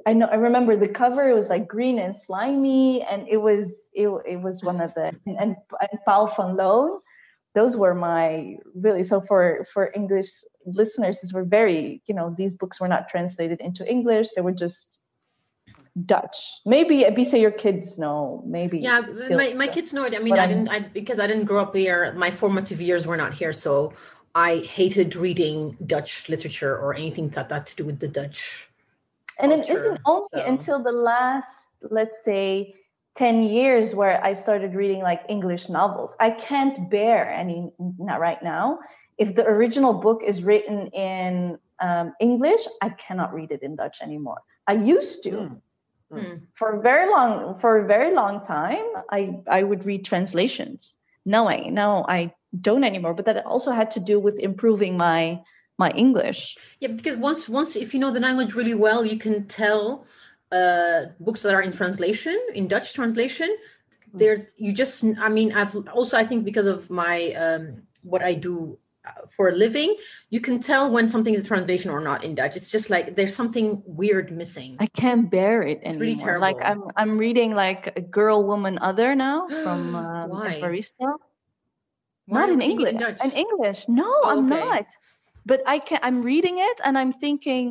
I know I remember the cover, it was like green and slimy, and it was it, it was one of the and, and, and Paul van Loon. Those were my really so for for English listeners, these were very, you know, these books were not translated into English. They were just Dutch. Maybe Ebise, your kids know. Maybe yeah, still, my, my kids know it. I mean, I didn't I because I didn't grow up here. My formative years were not here, so I hated reading Dutch literature or anything that had to do with the Dutch. And it culture, isn't only so- until the last, let's say, 10 years where I started reading like English novels. I can't bear any not right now. If the original book is written in um, English, I cannot read it in Dutch anymore. I used to. Mm. Hmm. for a very long for a very long time i i would read translations no i no i don't anymore but that also had to do with improving my my english Yeah, because once once if you know the language really well, you can tell uh, books that are in translation, in Dutch translation. There's you just I mean I've also I think because of my um, what I do uh, for a living, you can tell when something is a translation or not in Dutch. It's just like there's something weird missing. i can't bear it It's anymore really terrible. like i'm i'm reading like a girl woman other now from um. Why not in you reading it english Dutch? in english no Oh, i'm okay. not but i can i'm reading it and i'm thinking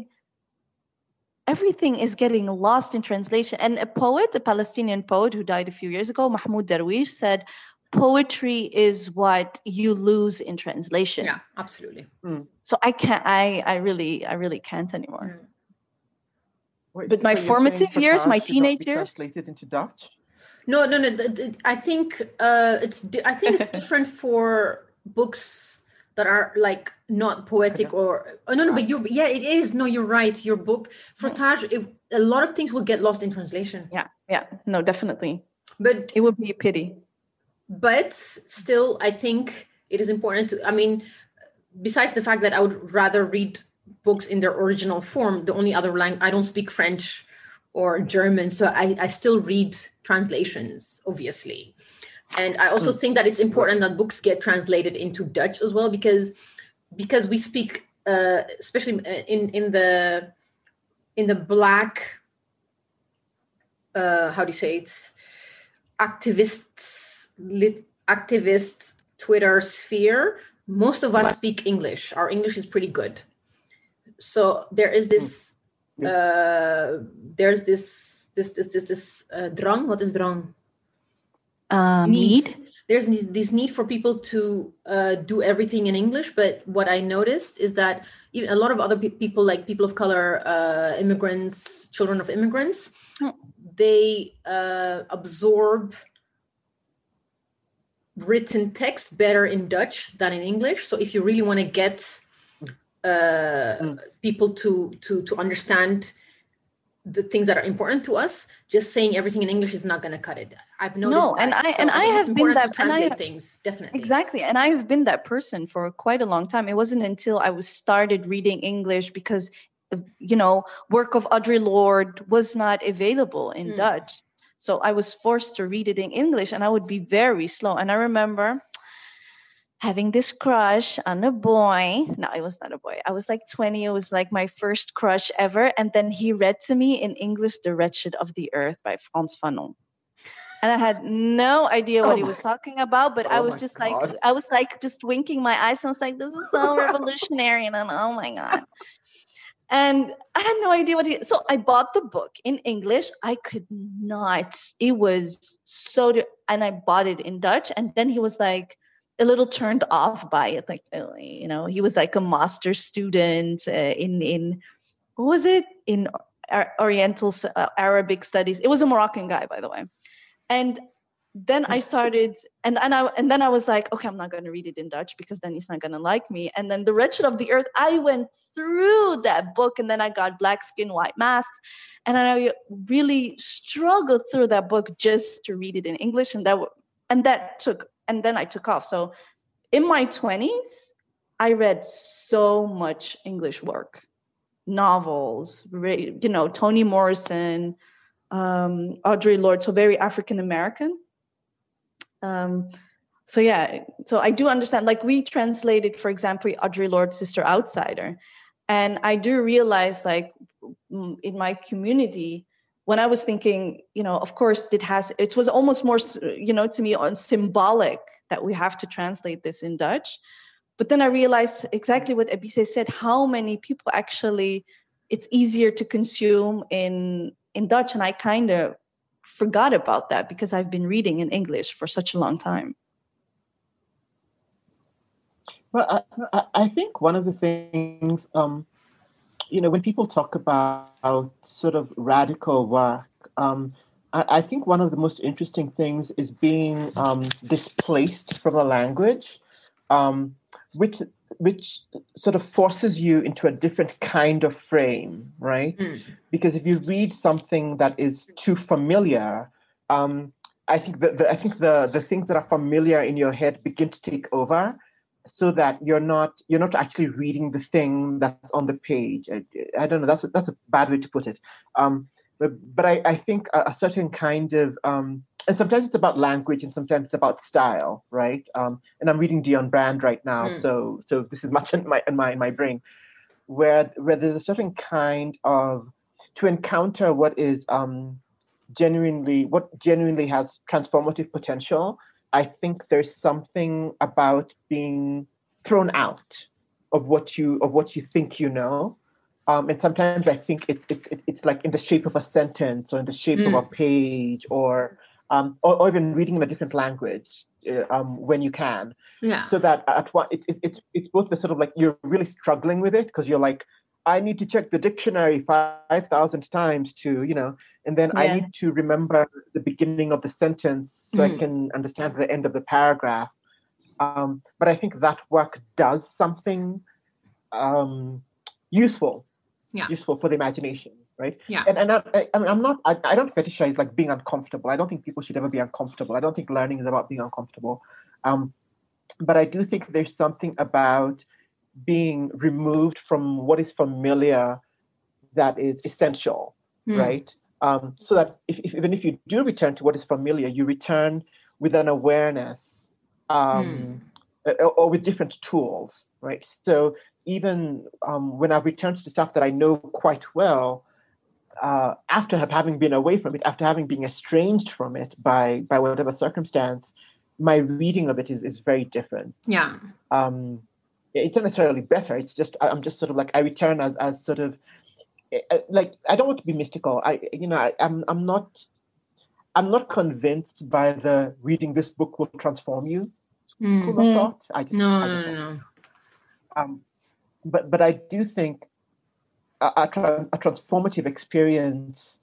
everything is getting lost in translation and a poet a palestinian poet who died a few years ago mahmoud darwish said poetry is what you lose in translation Yeah, absolutely. so i can't i i really i really can't anymore Mm. Wait, But so my formative years, Fatah my should not be teenage years? translated into Dutch. No, no, no. th- th- I think uh, it's. I think it's different for books that are like not poetic or. Oh no, no. But you. Yeah, it is. No, you're right. Your book Frottage, it, a lot of things will get lost in translation. yeah yeah no definitely But it would be a pity but still, I think it is important to. I mean, besides the fact that I would rather read books in their original form, the only other language I don't speak French or German, so I, I still read translations, obviously. And I also think that it's important that books get translated into Dutch as well, because because we speak, uh, especially in in the in the black, uh, how do you say it, activists, lit, activist Twitter sphere. Most of us speak English. Our English is pretty good. So there is this. Yeah. Uh, there's this this this this this uh, drang. What is drang? Um need there's this, need for people to uh, do everything in english but what i noticed is that even a lot of other pe- people like people of color uh, immigrants children of immigrants Hmm. they uh, absorb written text better in dutch than in english so if you really want to get uh, Mm. people to to to understand the things that are important to us just saying everything in english is not going to cut it i've noticed No, and that. I- and I have been that- to and I translate have- things definitely Exactly. And I've been that person for quite a long time. It wasn't until I was started reading English because, you know, work of Audre Lorde was not available in Mm. Dutch. So I was forced to read it in English and I would be very slow. And I remember having this crush on a boy. No, it was not a boy. I was like 20. It was like my first crush ever. And then he read to me in English The Wretched of the Earth by Frantz Fanon. And I had no idea what Oh he was talking about, but I Oh was just God. like, I was like just winking my eyes. And I was like, this is so revolutionary. And then, oh my God. And I had no idea what he, so I bought the book in English. I could not, it was so, and I bought it in Dutch. And then he was like, a little turned off by it. Like, oh, you know, he was like a master student uh, in, in, what was it? In Oriental uh, Arabic studies. It was a Moroccan guy, by the way. And then I started, and and I and then I was like, okay, I'm not going to read it in Dutch because then he's not going to like me. And then the Wretched of the Earth, I went through that book, and then I got Black Skin, White Masks, and I really struggled through that book just to read it in English, and that and that took, and then I took off. So, in my 20s, I read so much English work, novels, you know, Toni Morrison, um, Audre Lorde, so very African American. Um, so yeah, so I do understand. Like we translated, for example, Audre Lorde's Sister Outsider, and I do realize, like in my community, when I was thinking, you know, of course it has. It was almost more, you know, to me, on symbolic that we have to translate this in Dutch. But then I realized exactly what Ebise said. How many people actually? It's easier to consume in in Dutch, and I kind of forgot about that because I've been reading in English for such a long time. Well, I, I think one of the things, um, you know, when people talk about sort of radical work, um, I, I, think one of the most interesting things is being um, displaced from a language, um, which which sort of forces you into a different kind of frame, right? Mm. Because if you read something that is too familiar, um, I think that the, I think the the things that are familiar in your head begin to take over, so that you're not you're not actually reading the thing that's on the page. I, I don't know. That's a, that's a bad way to put it. Um, but but I, I think a, a certain kind of um, and sometimes it's about language and sometimes it's about style, right? Um, and I'm reading Dionne Brand right now, mm. so so this is much in my in my in my brain, where where there's a certain kind of to encounter what is um, genuinely what genuinely has transformative potential. I think there's something about being thrown out of what you of what you think you know um, and sometimes I think it's it's it's like in the shape of a sentence or in the shape mm. of a page or um, or, or, even reading in a different language uh, um, when you can. Yeah. So that at what it, it, it's it's both the sort of like you're really struggling with it because you're like, I need to check the dictionary five thousand times to you know, and then yeah. I need to remember the beginning of the sentence so mm. I can understand the end of the paragraph. Um, but I think that work does something um, useful, yeah. useful for the imagination right? Yeah. And and I, I, I'm not I, I don't fetishize like being uncomfortable. I don't think people should ever be uncomfortable. I don't think learning is about being uncomfortable. Um, but I do think there's something about being removed from what is familiar that is essential, mm. right? Um, so that if, if, even if you do return to what is familiar, you return with an awareness um, mm. or, or, with different tools, right? So even um, when I've returned to stuff that I know quite well, uh, after having been away from it, after having been estranged from it by by whatever circumstance, my reading of it is is very different. Yeah. Um, it's not necessarily better. It's just I'm just sort of like I return as as sort of eh, eh, like I don't want to be mystical. I you know I, I'm I'm not I'm not convinced by the reading this book will transform you mm. school of thought. I just no I just no no. Um, but but I do think a, a, tra- a transformative experience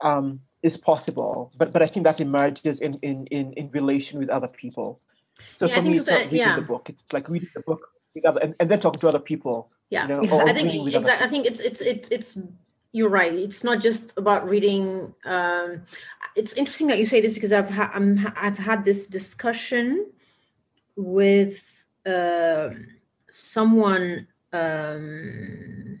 um, is possible, but but I think that emerges in in in, in relation with other people. So yeah, for me, it's not reading yeah. the book; it's like reading the book other, and, and then talking to other people. Yeah, you know, I think exactly. I think it's it's it's it's you're right. It's not just about reading. Um, it's interesting that you say this because I've ha- I'm, I've had this discussion with uh, someone. Um,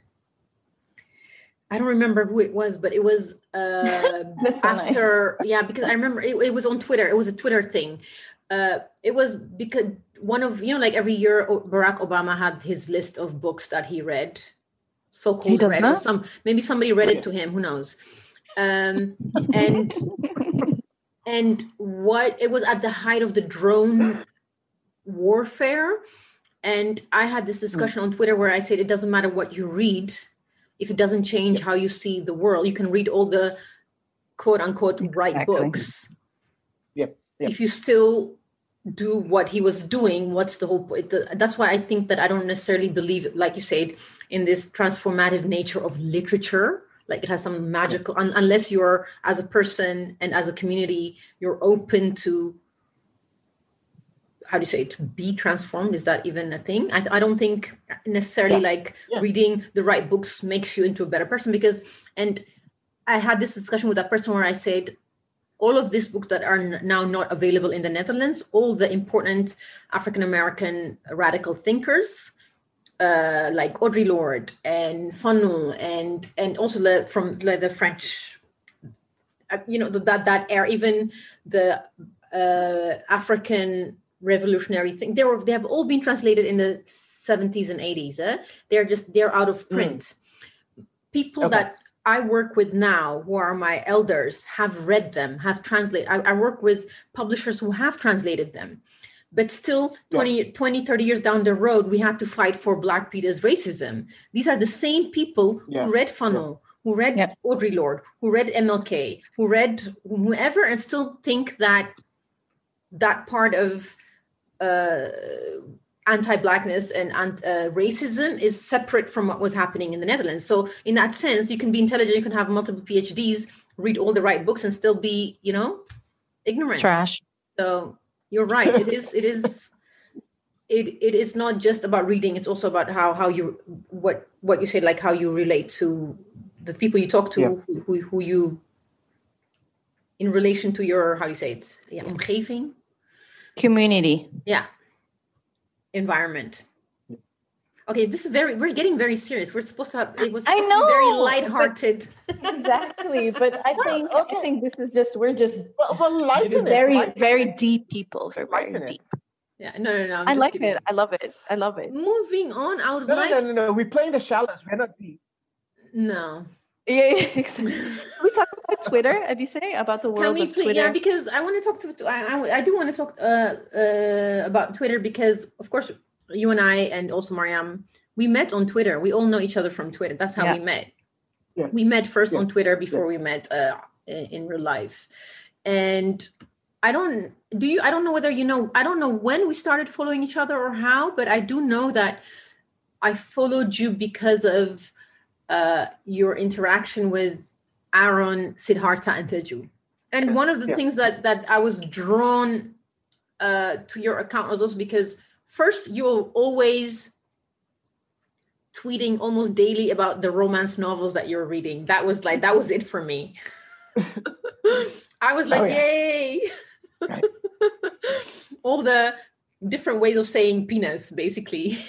I don't remember who it was, but it was uh, after, yeah, because I remember it, it, was on Twitter. It was a Twitter thing. Uh, it was because one of, you know, like every year Barack Obama had his list of books that he read, so called read, or some, maybe somebody read it to him, who knows. Um, and, and what, it was at the height of the drone warfare. And I had this discussion on Twitter where I said, it doesn't matter what you read, if it doesn't change how you see the world you can read all the quote unquote exactly. right books yep, yep. if you still do what he was doing what's the whole point that's why i think that i don't necessarily believe like you said in this transformative nature of literature like it has some magical un, unless you're as a person and as a community you're open to how do you say to be transformed is that even a thing i, I don't think necessarily yeah. like yeah. reading the right books makes you into a better person because and i had this discussion with that person where i said all of these books that are now not available in the netherlands all the important african american radical thinkers uh, like audre lorde and fanon and and also the, from like, the french uh, you know that that era even the uh, african revolutionary thing. They were they have all been translated in the 70s and 80s. Eh? They're just they're out of hmm. print. Mm. People okay. that I work with now, who are my elders, have read them, have translated. I, I work with publishers who have translated them. But still, 20, yeah. 20, 30 years down the road, we had to fight for Black Peter's racism. These are the same people yeah. who read Fanon, who read Yep. Audre Lorde, who read MLK, who read whoever, and still think that that part of uh, anti-blackness and uh, racism is separate from what was happening in the Netherlands. So, in that sense, you can be intelligent, you can have multiple PhDs, read all the right books, and still be, you know, ignorant. Trash. So you're right. It is. It is. It, it is not just about reading. It's also about how how you what what you say, like how you relate to the people you talk to, Yeah. who, who who you in relation to your how do you say it? Yeah, omgeving. Community. Yeah. Environment. Okay, this is very. We're getting very serious. We're supposed to have. It was I know, to be very know, but- lighthearted. Exactly. But I think okay. I think this is just we're just Well, well lighten very lighten very it, deep people. Very very lighten it. deep. Yeah. No, no, no. I'm I just like kidding. it. I love it. I love it. Moving on, I would No, no, like. no, no, no. We're playing the shallows. We're not deep. no. Yeah, yeah exactly. Can we talk about Twitter, Ebise, about the world Can we of please, Twitter? yeah, because I want to talk to, I, I, I do want to talk uh, uh, about Twitter because, of course, you and I, and also Mariam, we met on Twitter. We all know each other from Twitter. That's how Yeah. we met. Yeah. We met first Yeah. on Twitter before we met uh, in, in real life. And I don't, do you, I don't know whether you know, I don't know when we started following each other or how, but I do know that I followed you because of uh, your interaction with Aaron, Siddhartha, and Teju. And one of the Yeah. things that that I was drawn uh, to your account was also because first you're always tweeting almost daily about the romance novels that you're reading. That was like that was it for me. I was like, Oh, yeah. yay! Right. All the different ways of saying penis, basically.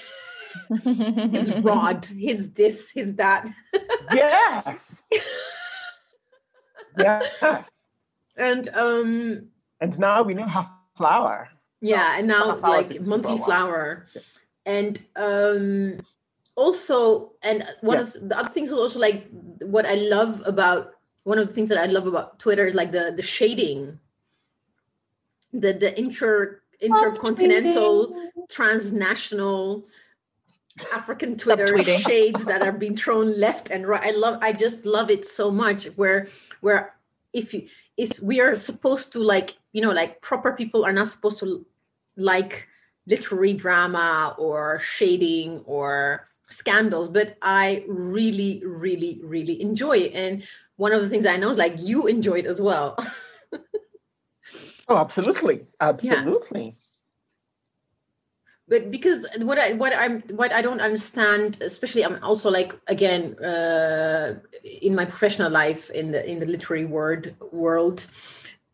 his rod, his this, his that. Yes. yes. And um And now we know how flower. yeah and now like monthly flower Yeah. and um also and one of the other things was also like what i love about one of the things that i love about twitter is like the the shading the the inter intercontinental transnational African Twitter shades that are being thrown left and right. I love I just love it so much where where if you is we are supposed to like, you know, like proper people are not supposed to like literary drama or shading or scandals, but I really, really, really enjoy it. And one of the things I know is like you enjoy it as well. Oh, absolutely. Absolutely. But because what I what I'm what I don't understand, especially I'm also like again uh, in my professional life in the in the literary word world,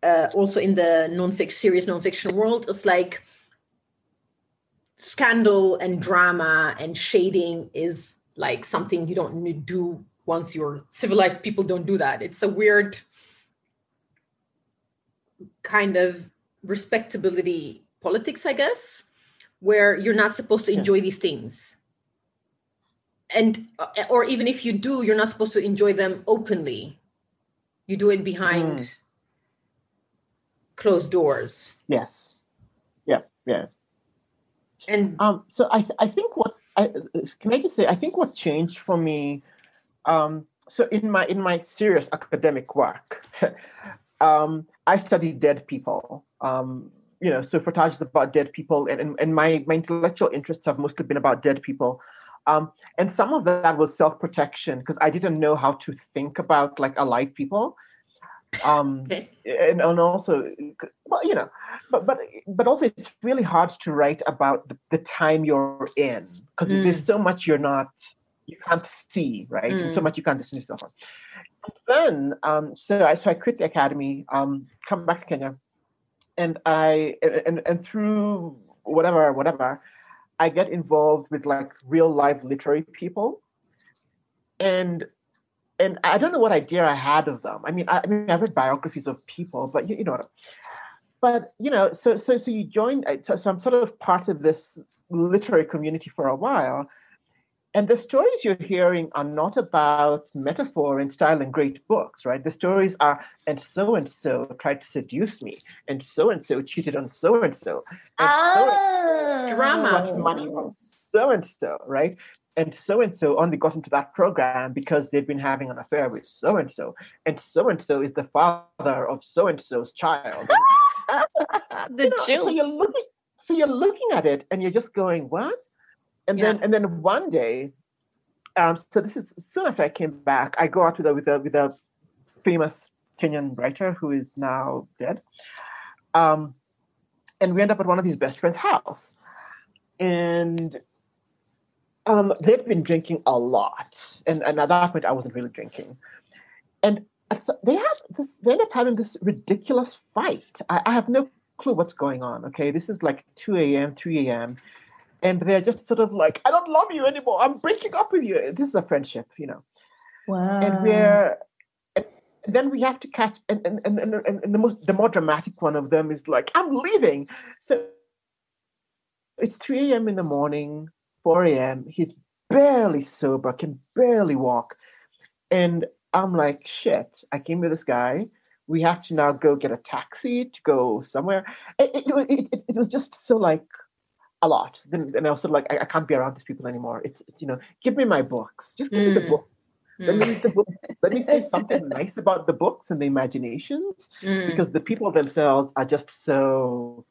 uh, also in the nonfiction serious nonfiction world, it's like scandal and drama and shading is like something you don't do once you're civilized people don't do that. It's a weird kind of respectability politics i guess where you're not supposed to Yeah. enjoy these things and uh, or even if you do you're not supposed to enjoy them openly you do it behind Mm. closed doors Yes. Yeah. Yeah. and Um, so I, th- I think what I can I just say I think what changed for me. Um, so in my in my serious academic work, um, I studied dead people. Um, you know, so Frottage is about dead people, and, and, and my my intellectual interests have mostly been about dead people. Um, and some of that was self protection because I didn't know how to think about like alive people. Um, okay and, and also well you know but but but also it's really hard to write about the, the time you're in because there's so much you're not you can't see right and so Mm. much you can't distance yourself and then um so i so i quit the academy um come back to kenya and i and and, through whatever whatever i get involved with like real life literary people and and I don't know what idea I had of them. I mean, I, I mean, I've read biographies of people, but you, you know, but you know, so so so you join. So, so I'm sort of part of this literary community for a while, and the stories you're hearing are not about metaphor and style and great books, right? The stories are, and so and so tried to seduce me, and so and so cheated on so and so, and so drama. much oh. money was so and so, right? And so and so only got into that program because they'd been having an affair with so and so, and so and so is the father of so and so's child. the You know, Jew. so you're looking, so you're looking at it, and you're just going, "What?" And then, and then one day, um, so this is soon after I came back, I go out with a with a with a famous Kenyan writer who is now dead. Um, and we end up at one of his best friend's house. And um, they'd been drinking a lot. And, and at that point, I wasn't really drinking. And and so they have this, they end up having this ridiculous fight. I, I have no clue what's going on. Okay. This is like 2 a.m., 3 a.m. And they're just sort of like, I don't love you anymore. I'm breaking up with you. This is a friendship, you know wow. and we're and then we have to catch and and, and, and, and the most the more dramatic one of them is like i'm leaving so it's 3 a.m in the morning 4 a.m he's barely sober can barely walk and i'm like shit i came with this guy we have to now go get a taxi to go somewhere it, it, it, it, it was just so like a lot then and i was sort of like I, I can't be around these people anymore it's, it's you know give me my books just give me the Mm. book let me Mm, read the book. Let me say something nice about the books and the imaginations, mm. because the people themselves are just so.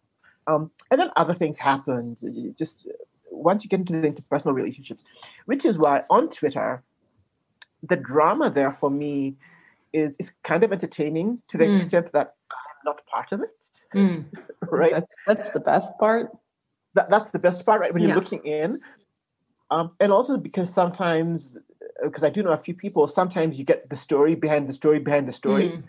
Um, and then other things happen. You Just once you get into the interpersonal relationships, which is why on Twitter, the drama there for me is is kind of entertaining to the Mm. extent that I'm not part of it. Mm. Right. That's, that's the best part. That, that's the best part, right? When you're Yeah. looking in. Um, and also because sometimes, because I do know a few people, sometimes you get the story behind the story behind the story, Mm.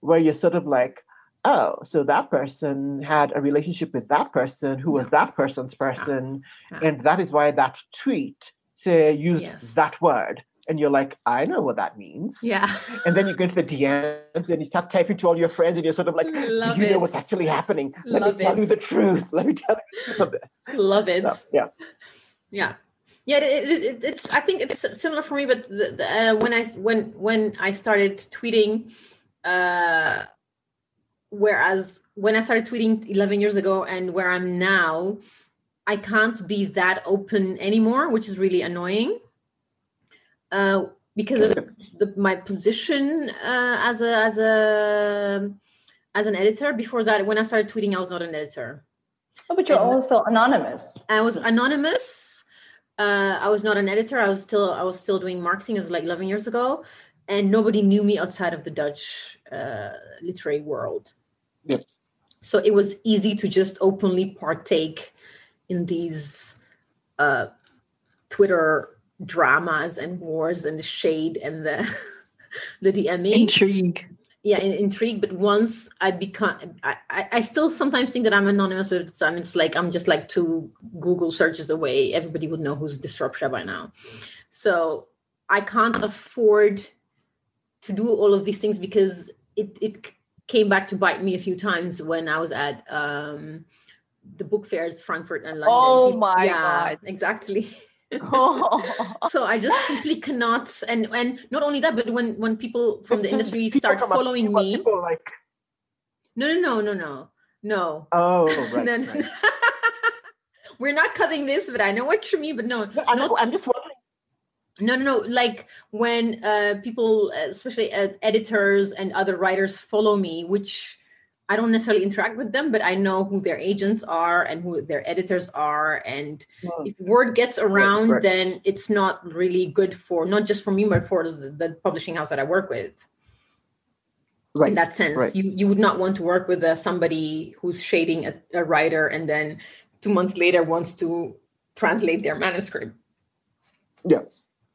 where you're sort of like, oh, so that person had a relationship with that person who was that person's person, Yeah. and that is why that tweet say used Yes. that word. And you're like, I know what that means. Yeah. And then you go into the DMs and you start typing to all your friends, and you're sort of like, Love Do you know what's actually happening? Let Love me tell it. you the truth. Let me tell you of this. Love it. So, yeah. yeah yeah it, it, it, it's i think it's similar for me but the, the, uh, when i when when i started tweeting uh whereas when i started tweeting 11 years ago and where i'm now i can't be that open anymore which is really annoying uh because of the, my position uh, as a as a as an editor before that when i started tweeting i was not an editor Oh, but you're And- also anonymous. I was anonymous. Uh, I was not an editor. I was still I was still doing marketing. It was like 11 years ago, and nobody knew me outside of the Dutch uh, literary world. Yep. So it was easy to just openly partake in these uh, Twitter dramas and wars and the shade and the the DMing Intrigue. yeah in, intrigued but once i become I, I I still sometimes think that i'm anonymous but it's, it's like i'm just like two google searches away. Everybody would know who's disruption by now. So i can't afford to do all of these things because it, it came back to bite me a few times when i was at um the book fairs frankfurt and london. Oh my yeah, God. exactly Oh. so i just simply cannot and and not only that but when when people from the industry start following people- me People like, no, no, no, no, no, no. oh, right. no, no. right. We're not cutting this, but I know what you mean. But no, No, I'm, not- I'm just wondering. no, no, no. Like when uh, people, uh, especially uh, editors and other writers, follow me, which I don't necessarily interact with them, but I know who their agents are and who their editors are. And Hmm. if word gets around, then it's not really good for not just for me, but for the, the publishing house that I work with. Right. in that sense right. you you would not want to work with uh, somebody who's shading a, a writer and then two months later wants to translate their manuscript Yeah.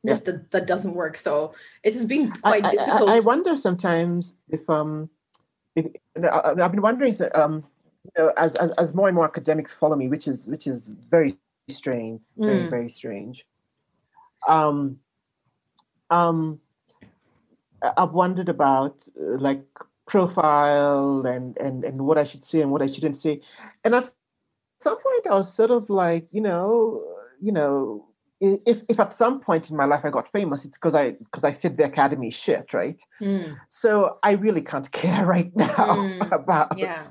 just that, that doesn't work so it has been quite I- I- difficult I, wonder sometimes if um if you know, I- I've been wondering um you know as, as as more and more academics follow me which is which is very strange very Mm. very strange um um I've wondered about uh, like profile and and and what I should say and what I shouldn't say and at some point I was sort of like you know you know if, if at some point in my life I got famous, it's because I because I said the academy shit, right? Mm. So I really can't care right now Mm, about yeah.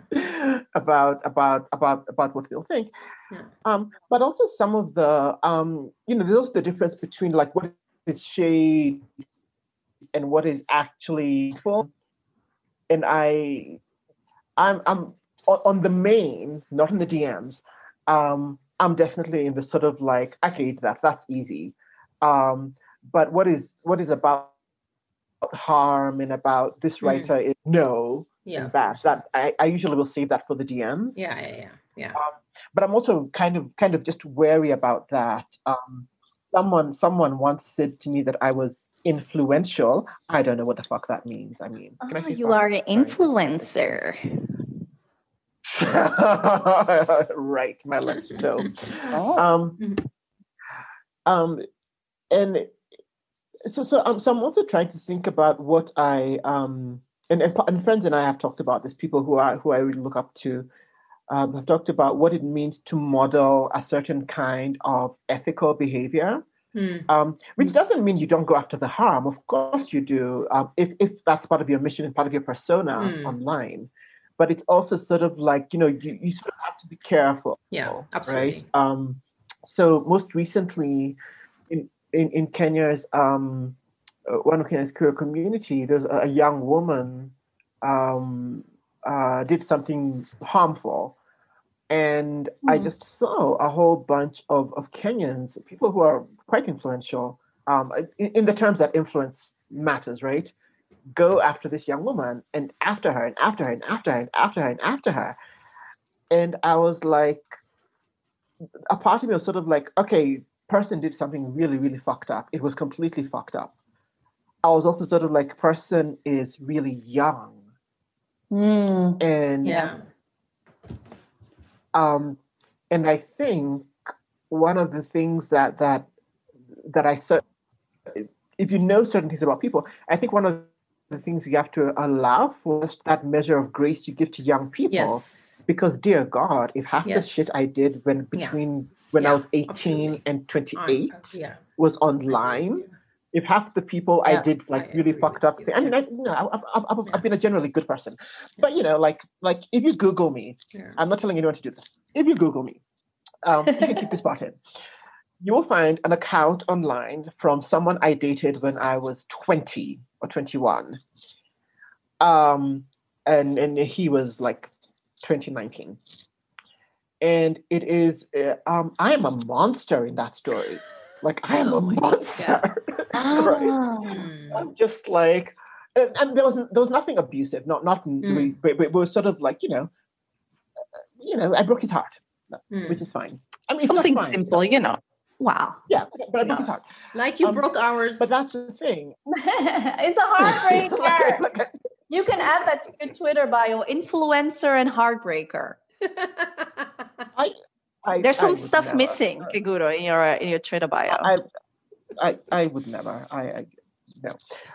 about about about about what they'll think. Yeah. Um, but also some of the um, you know, there's the difference between like what is shade and what is actually full. And I I'm I'm on, on the main, not in the DMs. Um, I'm definitely in the sort of like I hate that. That's easy. Um, but what is what is about harm and about this Mm. writer is no Yeah. and that. That I, I usually will save that for the DMs. Yeah, yeah, yeah. Yeah. But I'm also kind of kind of just wary about that. Um, someone someone once said to me that I was influential. I don't know what the fuck that means. I mean, can I Oh, you fuck? are an influencer. right, my left toe. Oh. Um, Mhm. um, and so so um, so I'm also trying to think about what I um and, and and friends and I have talked about this. People who are who I really look up to um, have talked about what it means to model a certain kind of ethical behavior. Mm. Um, which Mm. doesn't mean you don't go after the harm. Of course you do, um, if if that's part of your mission and part of your persona Mm. online. But it's also sort of like you know you, you sort of have to be careful Yeah, absolutely. right? Um, so most recently, in in, in Kenya's um, uh, one of Kenya's queer community, there's a, a young woman um, uh, did something harmful, and I Hmm. just saw a whole bunch of of Kenyans, people who are quite influential, um, in, in the terms that influence matters, right? Go after this young woman and after her and after her and after her and after her and after her. And I was like, a part of me was sort of like, okay, person did something really, really fucked up. It was completely fucked up. I was also sort of like, person is really young. Mm. And Yeah. um and I think one of the things that that that I cer- if you know certain things about people, I think one of the things you have to allow for is that measure of grace you give to young people. Yes. Because dear God, if half Yes. the shit I did when Yeah. between when I was 18 absolutely. and I- 28 yeah. was online, if half the people I did like I really fucked up, you, thi- I mean, yeah. I, you know, I've, I've, Yeah. I've been a generally good person, but you know, like like if you Google me, Yeah. I'm not telling anyone to do this. If you Google me, um, you can keep this part in. You will find an account online from someone I dated when I was 20 or 21. Um, and, and he was like 2019. And it is, uh, um, I am a monster in that story. Like, I am Oh a monster. right? Mm. I'm just like, and, and there was there was nothing abusive, not not Mm. really, but, but it was sort of like you know, uh, you know, I broke his heart, Mm. which is fine. I mean, Something fine. simple, you know. Wow. Yeah, but, but I broke his heart. Like you Um, broke ours. But that's the thing. it's a heartbreaker. You can add that to your Twitter bio influencer and heartbreaker. I, There's some would stuff never. missing, Keguro, in your in your Twitter bio. I, I, I would never. I, I no.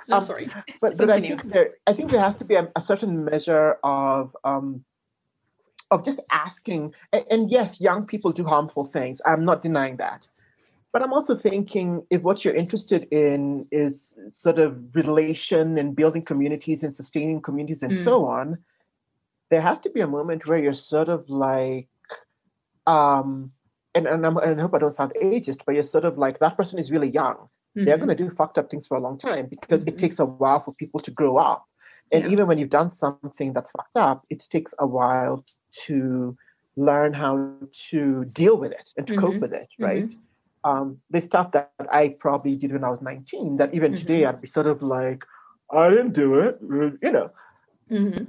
no, um, sorry. But but I think there I think there has to be a, a certain measure of um of just asking and, and yes, young people do harmful things. I'm not denying that. But I'm also thinking if what you're interested in is sort of relation and building communities and sustaining communities and Mm. so on, there has to be a moment where you're sort of like um and, and, I'm, and I hope I don't sound ageist, but you're sort of like that person is really young they're Mhm. going to do fucked up things for a long time because Mhm. it takes a while for people to grow up. And Yeah. even when you've done something that's fucked up, it takes a while to learn how to deal with it and to cope Mhm. with it, right? Um, the stuff that I probably did when I was 19, that even today Mhm. I'd be sort of like, I didn't do it. You know, Mhm.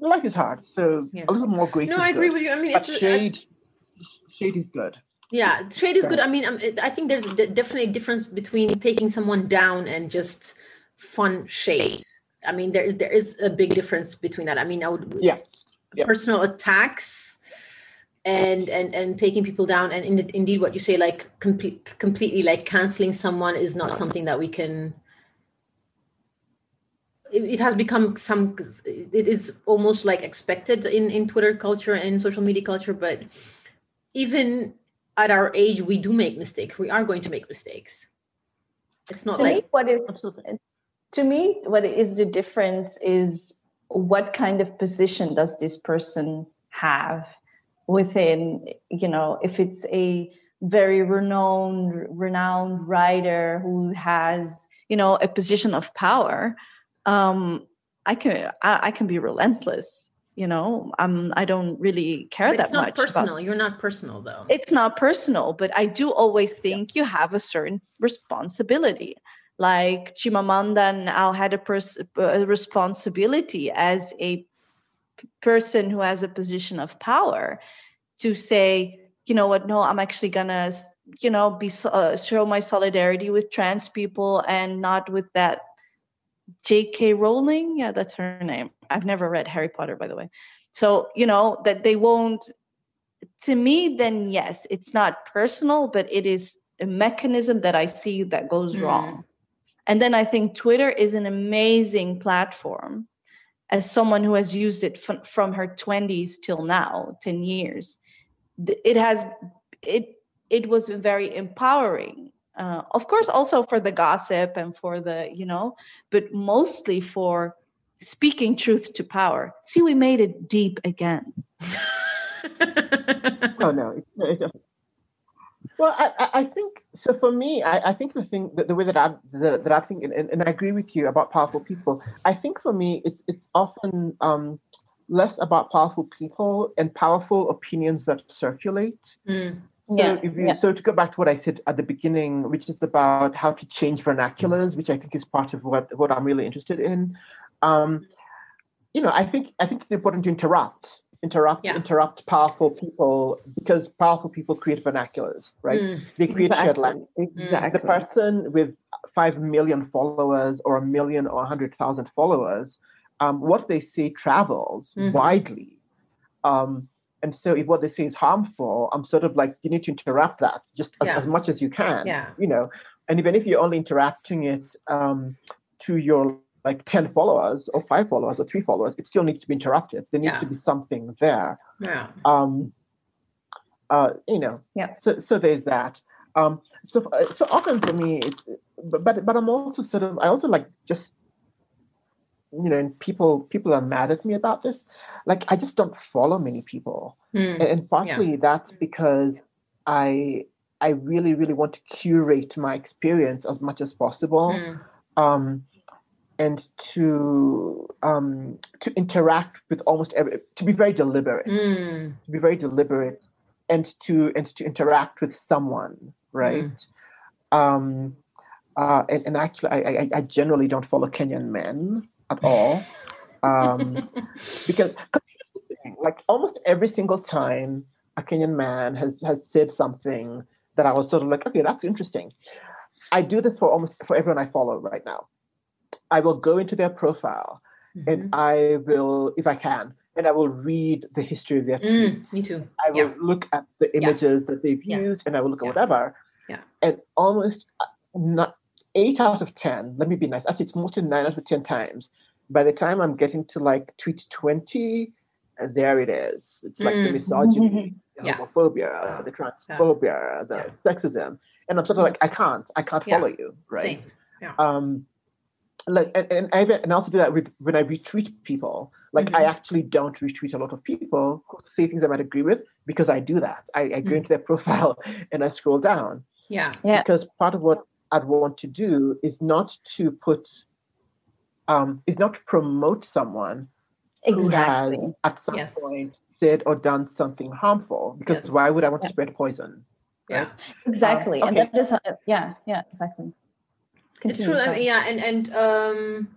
life is hard. So Yeah. a little more grace No, I agree good. with you. I mean, But it's uh, shade, shade is good. yeah, shade is Go good. I mean, um, I think there's definitely a difference between taking someone down and just fun shade. I mean, there is there is a big difference between that. I mean, I would Yeah. Yeah. personal attacks and and and taking people down. And in, indeed what you say like complete completely like canceling someone is not something that we can it, it has become some it is almost like expected in in twitter culture and social media culture. But even at our age we do make mistakes. We are going to make mistakes. It's not to like me, what is Absolutely. to me what is the difference is what kind of position does this person have within you know if it's a very renowned renowned writer who has you know a position of power um i can i, I can be relentless you know? I'm i don't really care but that it's not much about- personal. You're not personal though. It's not personal, but I do always think you have a certain responsibility. Like Chimamanda now had a, pers- a responsibility as a person who has a position of power to say, you know what, no, I'm actually gonna, you know, be uh, show my solidarity with trans people and not with that J.K. Rowling. Yeah, that's her name. I've never read Harry Potter, by the way. So you know that they won't to me then yes it's not personal but it is a mechanism that i see that goes Mm. wrong and then i think twitter is an amazing platform as someone who has used it f- from her 20s till now 10 years it has it it was very empowering. Uh, of course also for the gossip and for the you know but mostly for speaking truth to power. See we made it deep again. No, no. Well, I, I- I think so. For me, I, I think the thing that the way that I that, that I think, and, and I agree with you about powerful people. I think for me, it's it's often um, less about powerful people and powerful opinions that circulate. Mm. So Yeah, if you yeah. so to go back to what I said at the beginning, which is about how to change vernaculars, which I think is part of what what I'm really interested in. Um, you know, I think I think it's important to interrupt, interrupt, Yeah. interrupt powerful people because powerful people create vernaculars, right? Mm. They create shared language. Exactly. The person with five million followers or a million or a hundred thousand followers, um, what they say travels Mhm. widely. Um, and so if what they say is harmful, I'm sort of like, you need to interrupt that just as, Yeah. as much as you can. Yeah. You know, and even if you're only interacting it um, to your like 10 followers or five followers or three followers, it still needs to be interrupted. There needs Yeah. to be something there Yeah. um uh you know Yeah. so so there's that um so uh, so often for me it's but but, but i'm also sort of i also like just you know and people people are mad at me about this like i just don't follow many people Mm. and, and partly that's because i i really really want to curate my experience as much as possible Mm. um and to um to interact with almost every to be very deliberate. Mm. to be very deliberate and to and to interact with someone right? Um uh and, and actually I, I i generally don't follow kenyan men at all. Um because 'cause here's the thing, like almost every single time a kenyan man has has said something that i was sort of like okay that's interesting. I do this for almost for everyone i follow right now i will go into their profile Mhm. and I will, if I can, and I will read the history of their Mm, tweets. me too. I will Yeah. look at the images that they've Yeah. used, and I will look at whatever. Yeah. And almost uh, not eight out of ten. Let me be nice. Actually, it's mostly nine out of ten times. By the time I'm getting to like tweet twenty, uh, there it is. It's like the Mm. misogyny, the Yeah. homophobia, the transphobia, the Yeah. sexism, and I'm sort of like, I can't, I can't Yeah. follow you, right? Same. um like and, and I and I also do that with when I retweet people. Like I Mhm. actually don't retweet a lot of people who say things I might agree with because I do that. I, I go Mm. into their profile and I scroll down Yeah. Yeah. because part of what I'd want to do is not to put um is not to promote someone who has at some Yes. point said or done something harmful because Yes. why would I want to spread poison? Yeah. Exactly. and okay. that is, yeah, yeah, exactly. It's true sorry. yeah and and um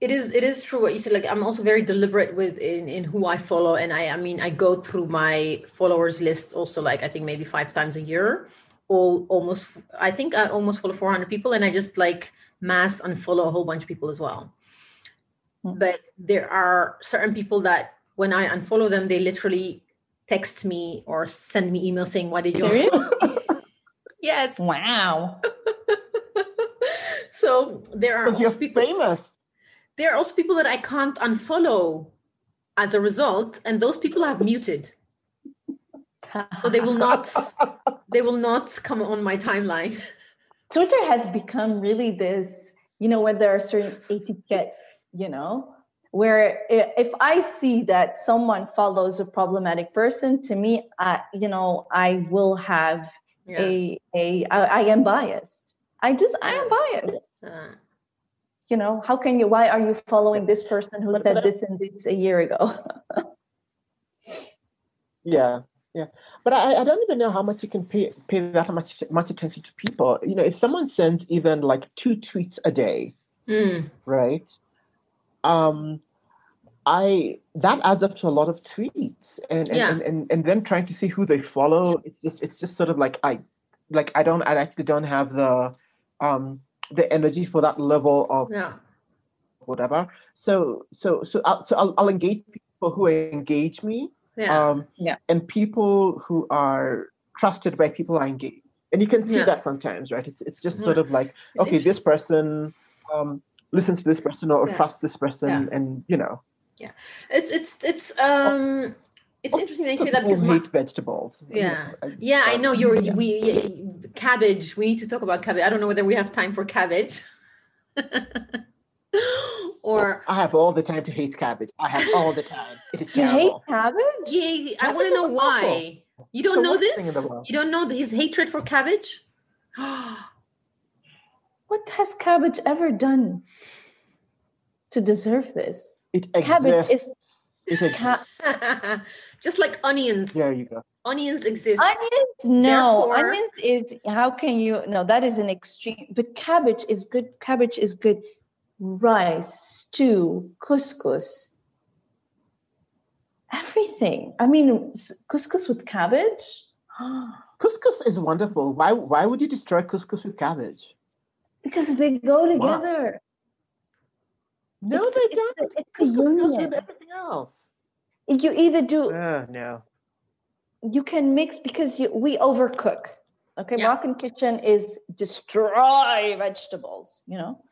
it is it is true what you said like i'm also very deliberate with in, in who i follow and i i mean i go through my followers list also like i think maybe five times a year all almost i think i almost follow 400 people and i just like mass unfollow a whole bunch of people as well Hmm. but there are certain people that when i unfollow them they literally text me or send me email saying why did you unfollow me?" Yes Wow. so there are Because you're also people famous. there are also people that I can't unfollow as a result, and those people I've muted. So they will not they will not come on my timeline. Twitter has become really this, you know, when there are certain etiquettes, you know, where if I see that someone follows a problematic person, to me, I, you know, I will have Yeah. a a I, I am biased. I just I am biased. Uh, You know, how can you? Why are you following this person who said this and this a year ago? Yeah, yeah. But I, I don't even know how much you can pay pay that much much attention to people. You know, if someone sends even like two tweets a day, mm, right? Um, I that adds up to a lot of tweets, and and, Yeah. and, and and then trying to see who they follow. It's just it's just sort of like I, like I don't I actually don't have the, um, the energy for that level of yeah. whatever. So so so I'll, so I'll, I'll engage people who engage me Yeah. um, Yeah. and people who are trusted by people I engage. And you can see Yeah. that sometimes, right? It's, it's just Yeah. sort of like, It's okay, this person um, listens to this person or Yeah. trusts this person, Yeah. and you know, Yeah it's it's it's um it's interesting that you say that people because my, hate vegetables. Yeah. I- yeah, I know you're yeah. we cabbage. We need to talk about cabbage. I don't know whether we have time for cabbage. or I have all the time to hate cabbage. I have all the time. It is You hate cabbage? yeah, I Cabbage want to is know awful. why. You don't the know worst thing in this? You don't know his hatred for cabbage? What has cabbage ever done to deserve this? It Cabbage is- exists. It exists. Ca- Just like onions. there you go. Onions exist. onions, no. Therefore- onions is how can you? No, that is an extreme. But cabbage is good. Cabbage is good. Rice, stew, couscous, everything. I mean, couscous with cabbage. Couscous is wonderful. Why why would you destroy couscous with cabbage? because they go together. No, It's- they it's don't. the- it's the Couscous goes union. with everything else. You either do Uh, no. you can mix because you, we overcook. Okay, Yeah. Moroccan kitchen is destroy vegetables. You know,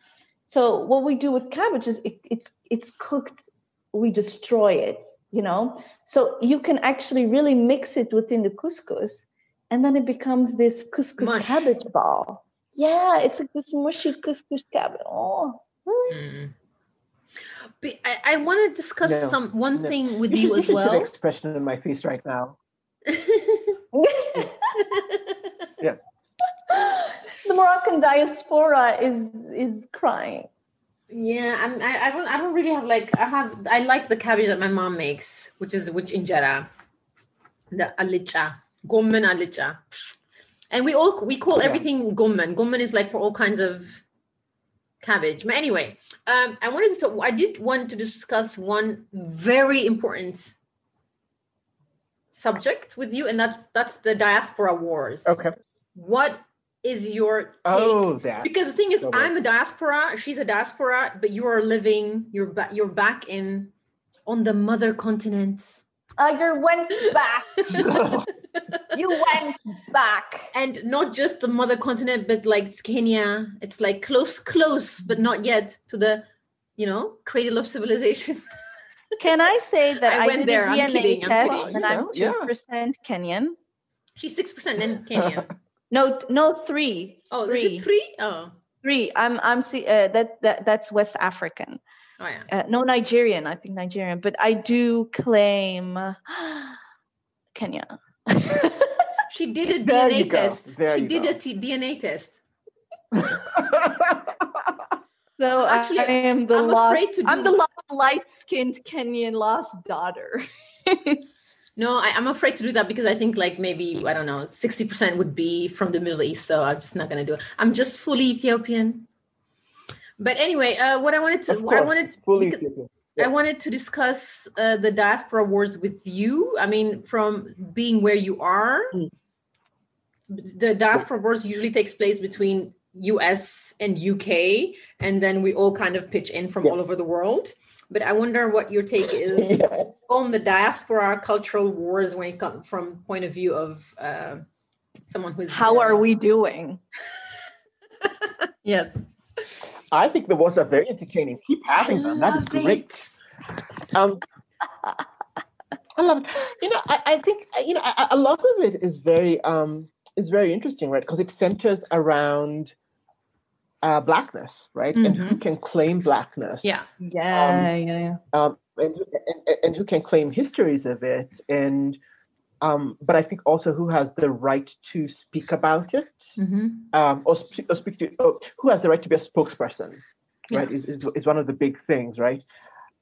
so what we do with cabbage is it, it's it's cooked. We destroy it. You know, so you can actually really mix it within the couscous, and then it becomes this couscous Mush. cabbage ball. Yeah, it's like this mushy couscous cabbage. Oh, Mm. But I, I want to discuss No, some one no. thing with You you, as well. see the well. expression in my face right now. yeah. the Moroccan diaspora is is crying. yeah, I'm, I, I don't I don't really have like I have I like the cabbage that my mom makes, which is which injera, the alicha, gommen alicha, and we all we call Yeah. everything gommen. Gommen is like for all kinds of cabbage. But anyway, um, I wanted to talk, I did want to discuss one very important subject with you, and that's that's the diaspora wars. Okay. What is your take? Oh, that. because the thing is i'm a diaspora she's a diaspora but you are living you're back you're back in on the mother continent Uh, you went back. You went back. and not just the mother continent but like kenya it's like close close but not yet to the you know cradle of civilization Can I say that I I, went did there. a I'm DNA kidding, I'm test kidding. and I'm know, two yeah. percent Kenyan? she's 6% in kenya No, no, three. oh three. is it three? Oh, Three. I'm, I'm. See, uh, that, that, that's West African. Oh yeah Uh, no, Nigerian. I think Nigerian, but I do claim Kenya. she did a There you dna go. test There she you did go. a t- dna test So I'm actually- I am the I'm lost. afraid to I'm the lost light-skinned Kenyan lost daughter. No, I, I'm afraid to do that because I think like maybe I don't know, sixty percent would be from the Middle East, so I'm just not gonna do it. I'm just fully Ethiopian. But anyway, uh, what I wanted to, Of I course, wanted, fully because I wanted to discuss uh, the diaspora wars with you. I mean, from being where you are, Mm. the diaspora wars usually takes place between US and UK, and then we all kind of pitch in from Yeah. all over the world. But I wonder what your take is Yes. on the diaspora cultural wars when it comes from point of view of uh, someone who's How uh, are we doing? yes I think the wars are very entertaining. Keep having them. That is great. Um, I love it. You know, I, I think you know a, a lot of it is very um is very interesting, right? Because it centers around uh, blackness, right? Mm-hmm. And who mm-hmm. can claim blackness? Yeah, yeah, um, yeah, yeah. Um, and, and, and who can claim histories of it? And um, but I think also who has the right to speak about it, mm-hmm. um, or, sp- or, speak to, oh, who has the right to be a spokesperson, yeah. right? Is, is, is one of the big things, right?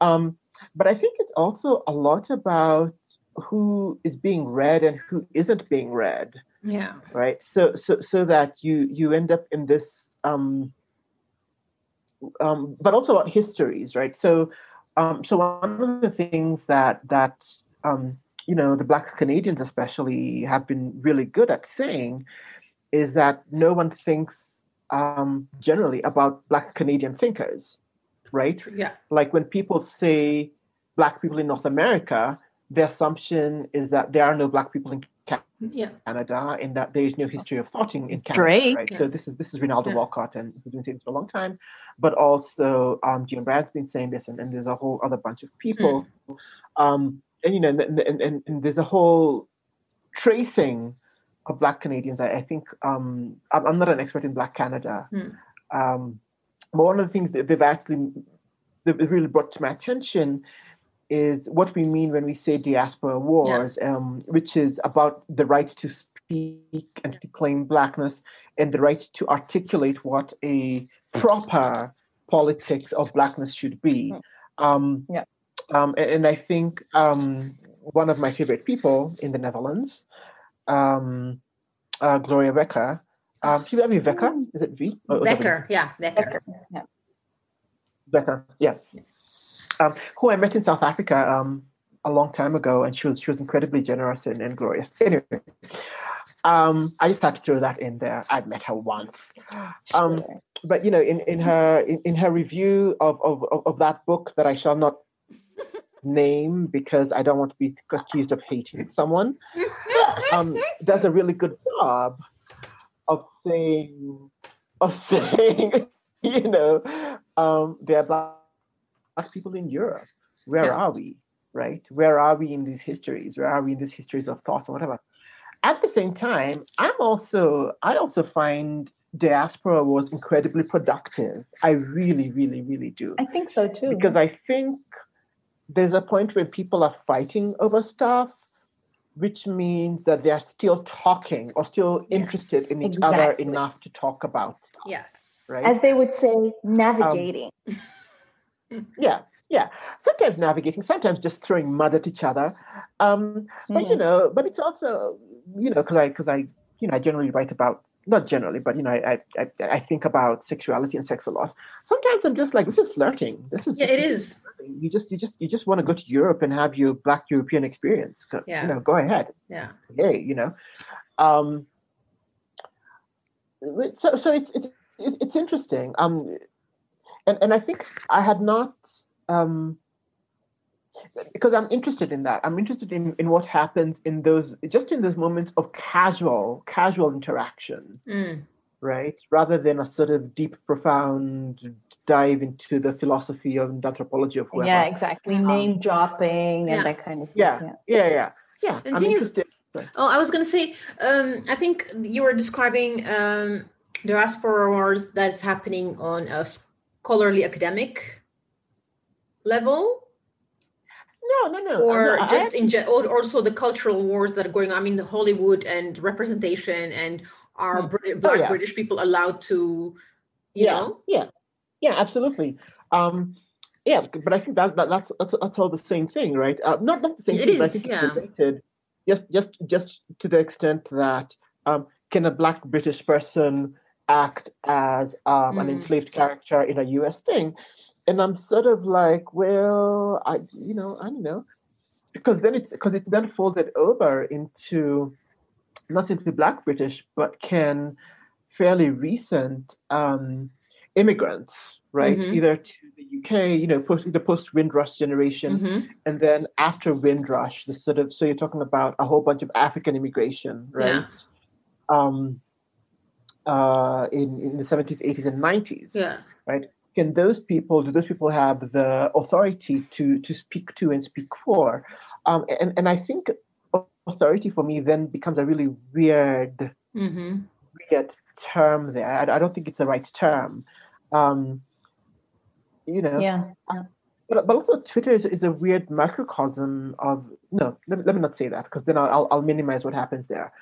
Um, but I think it's also a lot about who is being read and who isn't being read. Yeah. Right. So so so that you you end up in this um um but also about histories, right? So um so one of the things that that um you know the black Canadians especially have been really good at saying is that no one thinks um generally about black Canadian thinkers right? Yeah. Like when people say black people in North America, the assumption is that there are no black people in yeah. Canada and that there is no history of thoughting in Canada. Drake. Right. Yeah. So this is this is Rinaldo yeah. Walcott and he's been saying this for a long time. But also um Dionne Brand's been saying this and, and there's a whole other bunch of people. Mm. Um and you know and, and, and, there's a whole tracing of black Canadians. I, I think um I'm, I'm, not an expert in black Canada. Mm. Um but one of the things that they've actually that really brought to my attention is what we mean when we say diaspora wars, yeah. um, which is about the right to speak and to claim blackness and the right to articulate what a proper politics of blackness should be. Hmm. Um, yeah. Um, and, and, I think um, one of my favorite people in the Netherlands, um, uh, Gloria Wekker, um, should that be Wekker? Is it V? Oh, Wekker, yeah, Wekker. Yeah. Wekker, yeah. Um, who I met in South Africa um, a long time ago, and she was she was incredibly generous and, and glorious. Anyway, um, I just had to throw that in there. I'd met her once, um, but you know, in, in her in, in her review of, of of that book that I shall not name because I don't want to be accused of hating someone, um, does a really good job of saying of saying you know um, there are black, people in Europe. Where are we? Right? Where are we in these histories? Where are we in these histories of thoughts or whatever? At the same time, I'm also I also find diaspora was incredibly productive. I really, really, really do. I think so too. Because I think there's a point where people are fighting over stuff which means that they are still talking or still yes, interested in each exactly. other enough to talk about stuff. Yes. Right? As they would say, navigating. Um, yeah, yeah. Sometimes navigating, sometimes just throwing mud at each other. Um, but mm-hmm. you know, but it's also, you know, because I because I you know I generally write about not generally, but you know, I, I I think about sexuality and sex a lot. Sometimes I'm just like, this is flirting. This is yeah, it is. You just you just you just want to go to Europe and have your Black European experience. Yeah. You know, go ahead. Yeah. Hey, you know, um. So so it's it's it's interesting. Um, and and I think I had not um because I'm interested in that. I'm interested in, in what happens in those just in those moments of casual, casual interaction. Mm. Right? Rather than a sort of deep, profound dive into the philosophy of anthropology of whoever. Yeah, exactly. Um, Name dropping and that kind of thing. Yeah, yeah, yeah. Yeah. yeah. I'm interested. Is, oh, I was gonna say, um, I think you were describing um diaspora wars that's happening on a scholarly academic level no, no, no. Or no, just I, in general, also the cultural wars that are going on. I mean, the Hollywood and representation and are. Brit- black oh, yeah. British people allowed to, you yeah, know? Yeah, yeah, absolutely. Um, yeah, but I think that, that that's, that's that's all the same thing, right? Uh, not not the same it thing, is, but I think yeah. it's related. Just just just to the extent that um, can a black British person act as um, mm. an enslaved character in a U.S. thing? And I'm sort of like, well, I, you know, I don't know, because then it's because it's then folded over into not simply Black British, but can fairly recent um, immigrants, right? Mm-hmm. Either to the UK, you know, post the post Windrush generation, mm-hmm. and then after Windrush, the sort of so you're talking about a whole bunch of African immigration, right? Yeah. Um, uh, in in the 70s, 80s, and 90s, yeah, right can those people do those people have the authority to to speak to and speak for Um, and, and I think authority for me then becomes a really weird, Mm-hmm. weird term there. I, I don't think it's the right term. Um, you know, Yeah. but, but also Twitter is, is a weird microcosm of no. Let, let me not say that because then I'll, I'll I'll minimize what happens there.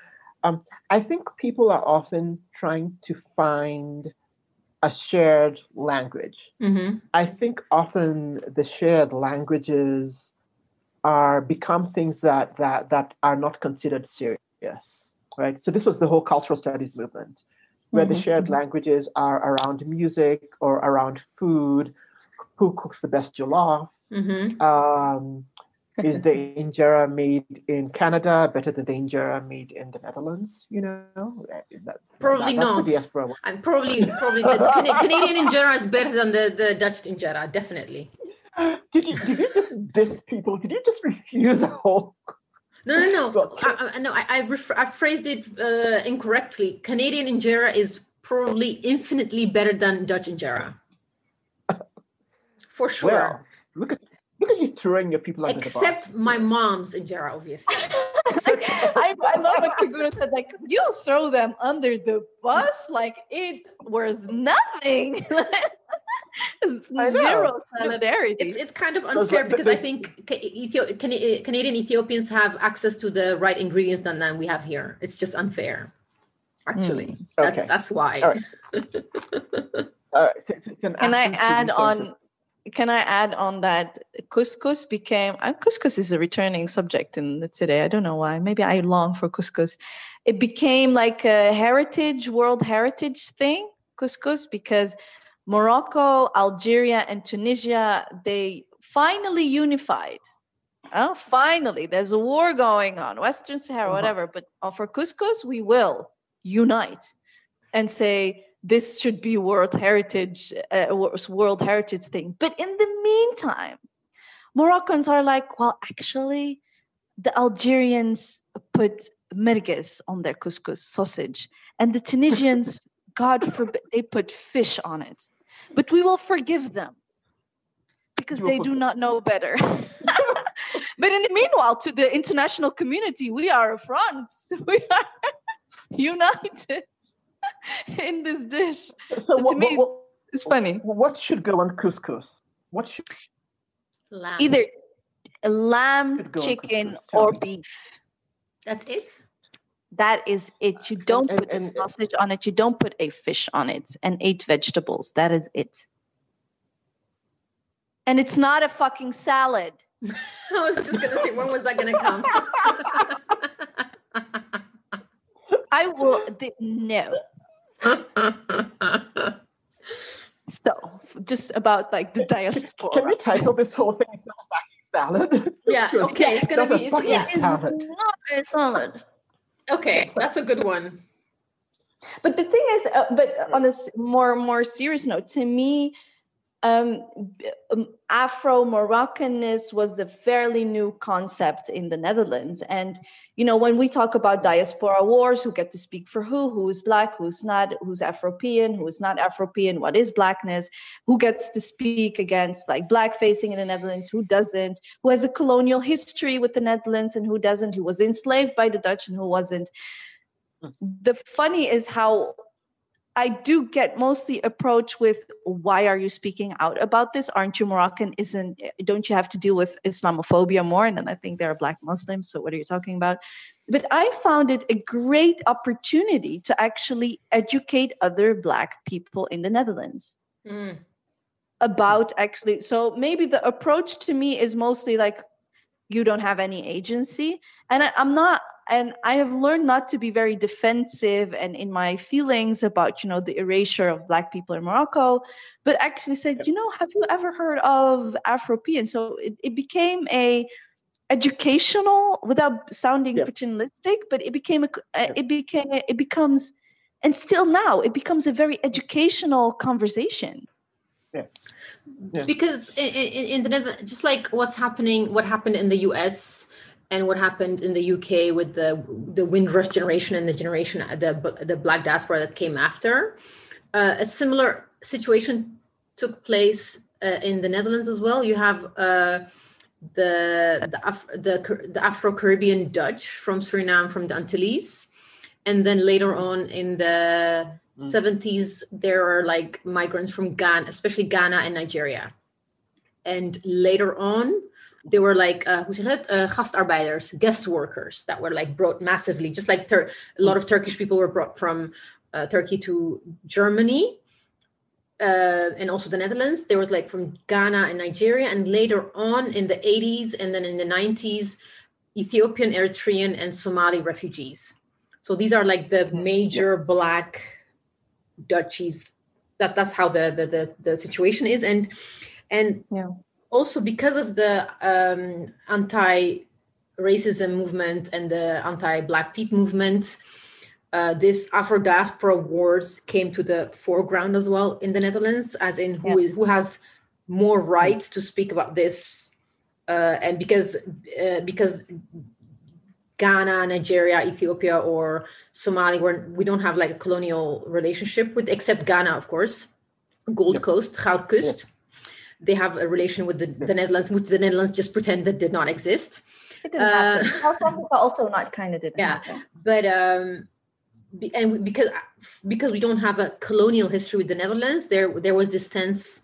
Um, I think people are often trying to find a shared language. Mm-hmm. I think often the shared languages are become things that that that are not considered serious, right? So this was the whole cultural studies movement, where the Mhm, shared mhm. languages are around music or around food, who cooks the best jollof, Mm-hmm. um, is the injera made in Canada better than the injera made in the Netherlands? You know, That- Probably that- not. And probably probably the Canadian injera is better than the, the Dutch injera, definitely. Did you did you just diss people? Did you just refuse a whole? No, no, no. I, I, no, I, I, ref- I phrased it uh, incorrectly. Canadian injera is probably infinitely better than Dutch injera. For sure. Well, look at look at you throwing your people under the Except bus. my mom's injera, obviously. I, I love what Keguro said. Like, you throw them under the bus like it was nothing. It's I know. zero it's solidarity. it's kind of unfair like- because I think Ca- Ethio- Cana- Canadian Ethiopians have access to the right ingredients than, than we have here. It's just unfair. Actually, hmm. that's Okay. that's why. All right. All right. So, so it's an Can I Athens to add resources. on? Can I add on that couscous became uh, couscous is a returning subject in the today. I don't know why. Maybe I long for couscous. It became like a heritage, world heritage thing, couscous, because Morocco, Algeria, and Tunisia they finally unified. Oh, finally, there's a war going on, Western Sahara, Uh-huh. whatever. But for couscous, we will unite and say this should be world heritage uh, world heritage thing. But in the meantime moroccans are like well actually the algerians put merguez on their couscous sausage and the tunisians god forbid they put fish on it. But we will forgive them because they do not know better. But in the meanwhile to the international community we are a front. We are united in this dish So, So to me- what, it's funny what, what should go on couscous? What should Lamb. either a lamb Could go on chicken couscous, or me. beef That's it. that is it you don't and- put a and- sausage on it you don't put a fish on it and eight vegetables that is it and it's not a fucking salad I was just gonna say, when was that gonna come? i will the, no so just about like the can we title this whole thing it's not a fucking salad? yeah. Good. Okay. It's gonna be. It's, yeah. salad. It's not a salad Okay. That's a good one. But the thing is, uh, but on a more more serious note, to me, um, um, Afro Moroccanness was a fairly new concept in the Netherlands. And you know, when we talk about diaspora wars, who get to speak for who, who is black, who's not, who's Afropean, who is not Afropean, what is blackness, who gets to speak against like black facing in the Netherlands, who doesn't, who has a colonial history with the Netherlands and who doesn't, who was enslaved by the Dutch and who wasn't the funny is how I do get mostly approached with why are you speaking out about this? Aren't you Moroccan? Isn't don't you have to deal with Islamophobia more? And then I think they're black Muslims, so what are you talking about? But I found it a great opportunity to actually educate other black people in the Netherlands Mm. about actually so maybe the approach to me is mostly like you don't have any agency and I, i'm not and i have learned not to be very defensive and in my feelings about you know the erasure of black people in morocco but actually said you know have you ever heard of afropean? So it, it became a educational without sounding Yeah. paternalistic but it became a c- it became it becomes and still now it becomes a very educational conversation. Yeah. Because in, in, in the Netherlands, just like what's happening, what happened in the US and what happened in the UK with the the Windrush generation and the generation the the Black diaspora that came after, uh, a similar situation took place uh, in the Netherlands as well. You have uh, the the Af- the, the Afro-Caribbean Dutch from Suriname from the Antilles, and then later on in the Mm. 70s there are like migrants from Ghana, especially Ghana and Nigeria, and later on they were like uh, hoe zeg je? Uh, gastarbeiders, guest workers that were like brought massively, just like Tur- a lot of Turkish people were brought from uh, Turkey to Germany uh, and also the Netherlands. There was like from Ghana and Nigeria, and later on in the 80s and then in the 90s, Ethiopian, Eritrean, and Somali refugees. So these are like the major black duchies. That that's how the the the, the situation is, and and Yeah. Also because of the um, anti-racism movement and the anti-black people movement. Uh, this Afro diaspora wars came to the foreground as well in the Netherlands, as in who is who has more rights to speak about this, uh, and because uh, because Ghana, Nigeria, Ethiopia, or Somali, where we don't have like a colonial relationship with, except Ghana, of course, Gold Yep. Coast, Goudkust. They have a relation with the, the Netherlands, which the Netherlands just pretended did not exist. It didn't Uh, happen. South Africa also not kind of didn't Yeah. happen. but um be- and we- because because we don't have a colonial history with the Netherlands, there there was this sense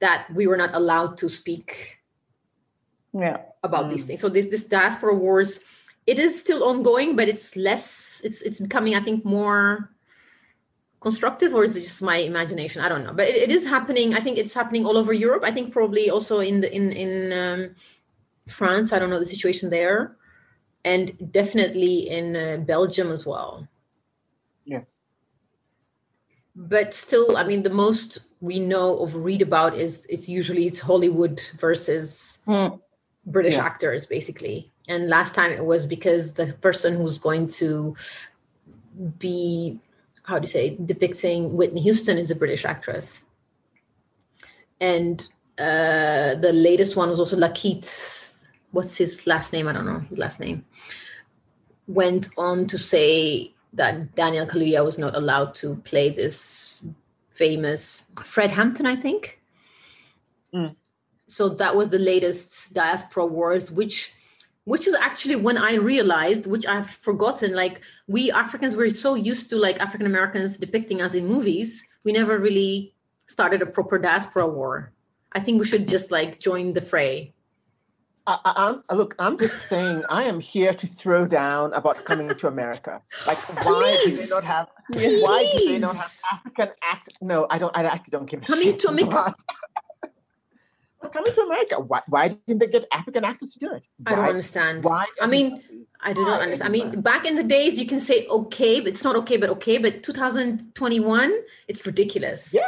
that we were not allowed to speak Yeah. about these Mm. things. So this this diaspora wars, it is still ongoing, but it's less. It's it's becoming, I think, more constructive, or is it just my imagination? I don't know, but it, it is happening. I think it's happening all over Europe. I think probably also in the in in um, France. I don't know the situation there, and definitely in uh, Belgium as well. Yeah. But still, I mean, the most we know of read about is it's usually it's Hollywood versus Hmm. British Yeah. actors, basically. And last time it was because the person who's going to be, how do you say, depicting Whitney Houston is a British actress. And uh, the latest one was also LaKeith. What's his last name? I don't know his last name. Went on to say that Daniel Kaluuya was not allowed to play this famous Fred Hampton, I think. Mm. So that was the latest diaspora wars, which which is actually when I realized, which I've forgotten, like we Africans were so used to like African Americans depicting us in movies, we never really started a proper diaspora war. I think we should just like join the fray. I, I, I'm look. I'm just saying. I am here to throw down about coming to America. Like, why do Please. they not have? Why do they not have African act? No, I don't. I actually don't give a Coming shit. to America. But- coming to America. Why? Why didn't they get African actors to do it? I don't understand. Why? I mean. I do not Why understand. I mean, back in the days, you can say okay, but it's not okay, but okay. But 2021, it's ridiculous. yeah,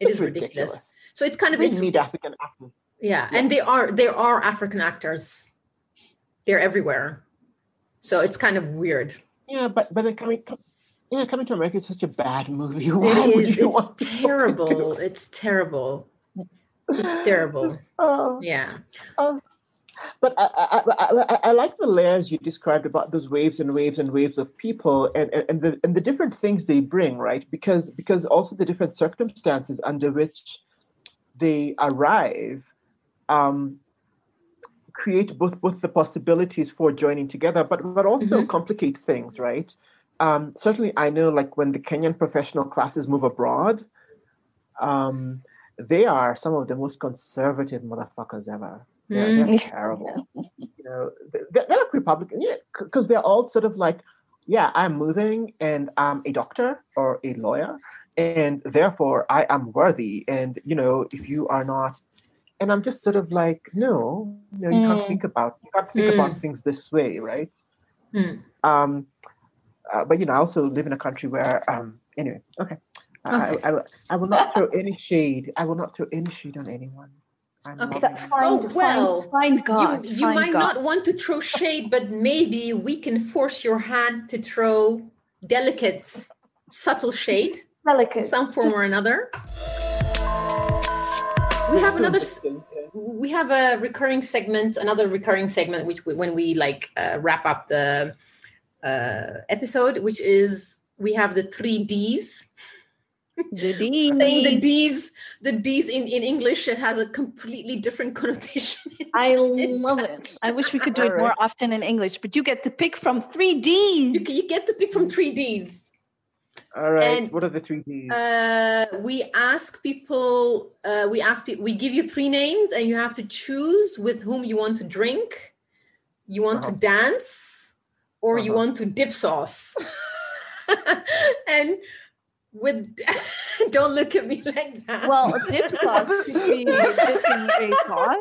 it's is ridiculous. So it's kind of We it's, need African actors. yeah, and they are there are African actors. They're everywhere. So it's kind of weird. Yeah, but but then coming. Yeah, coming to America is such a bad movie. Why It is. It's terrible. it? It's terrible. It's terrible. Oh. Yeah. But I, I, I, I, I like the layers you described about those waves and waves and waves of people and, and, the and the different things they bring, right? Because because also the different circumstances under which they arrive um, create both both the possibilities for joining together, but but also Mhm. complicate things, right? Um, certainly, I know like when the Kenyan professional classes move abroad, um, they are some of the most conservative motherfuckers ever. They're, Mm. they're terrible. You know, they're, they're like Republican, because they're all sort of like, yeah, I'm moving and I'm a doctor or a lawyer, and therefore I am worthy. And you know, if you are not, and I'm just sort of like, no, no, you can't Mm. think about you can't think about things this way, right? Mm. Um, uh, but you know, I also live in a country where, um, anyway, okay. I, Okay. I, I, I will not throw any shade. I will not throw any shade on anyone. I'm Okay. loving- Find, Oh, well, find, find God. you you find might God. not want to throw shade, but maybe we can force your hand to throw delicate, subtle shade, delicate. some form Just- or another. We have another. s- distant, yeah. We have a recurring segment, another recurring segment, which we, when we like uh, wrap up the uh, episode, which is we have the three Ds. The D's. Saying the D's, the D's in, in English, it has a completely different connotation. I love it. I wish we could do it more often in English, but you get to pick from three D's. c- you get to pick from three D's. All right. And- what are the three Ds? Uh, we ask people, uh, we ask people, we give you three names and you have to choose with whom you want to drink, you want to Uh-huh. dance, or you Uh-huh. want to dip sauce. and with, don't look at me like that. Well, dip sauce could be dipping a sauce.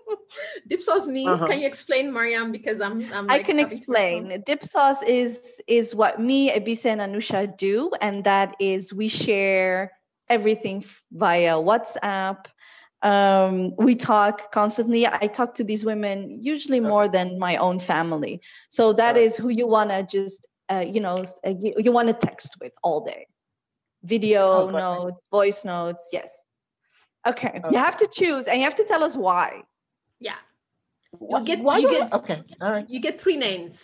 dip sauce means, Uh-huh. can you explain, Mariam? Because I'm, I'm I can explain. Dip sauce is is what me, Ebise, and Anousha do, and that is we share everything via WhatsApp. Um, we talk constantly. I talk to these women usually Okay. more than my own family. So that Alright. is who you want to just uh, you know uh, you, you want to text with all day. Video Oh, got it. notes, voice notes. Yes. Okay. Okay. You have to choose, and you have to tell us why. Yeah, Why- get- why you do I- get- okay. All right. you get three names.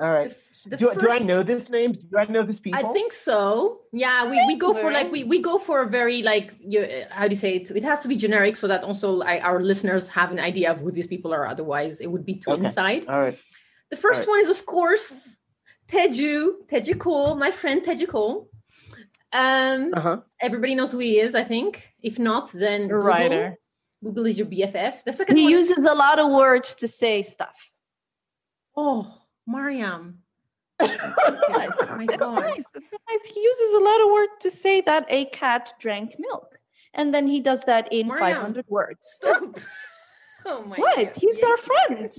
All right. The, right. f- the Do, do I know this name? Do I know this people? I think so. Yeah, we, we go for like we, we go for a very like you uh, how do you say it? It has to be generic so that also I, our listeners have an idea of who these people are. Otherwise, it would be too Okay. inside. All right. The first Alright. one is of course Teju Teju Cole, my friend Teju Cole. Um, Uh huh. everybody knows who he is. I think. If not, then Google. Writer. Google is your BFF. The second He one is- uses a lot of words to say stuff. oh Mariam. Oh my god. Nice. Nice. He uses a lot of words to say that a cat drank milk. And then he does that in Mariam. 500 words. Stop. Oh my What? God. He's our friend.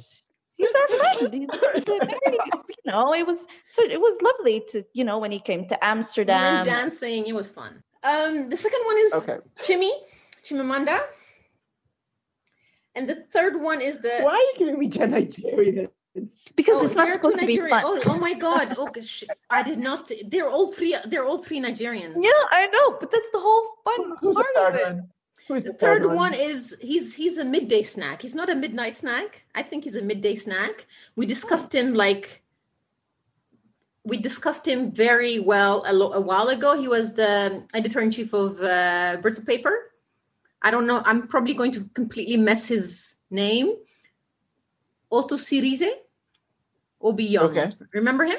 He's our friend. He's, he's a very, you know, it was so it was lovely to, you know, when he came to We went Amsterdam. dancing. It was fun. Um, the second one is Okay. Chimmy, Chimamanda. And the third one is the Why are you giving me Gen Nigerians? Because Oh, it's not supposed to be fun. Oh, oh my god. Okay, sh- I did not they're all three they're all three Nigerians. Yeah, I know, but that's the whole fun Who's part of third it. One? Who's The third one is he's he's a midday snack. He's not a midnight snack. I think he's a midday snack. We discussed him like we discussed him very well a, lo- a while ago. He was the editor in chief of uh, Brittle Paper. I don't know. I'm probably going to completely mess his name. Otosirieze or beyond. Okay. Remember him?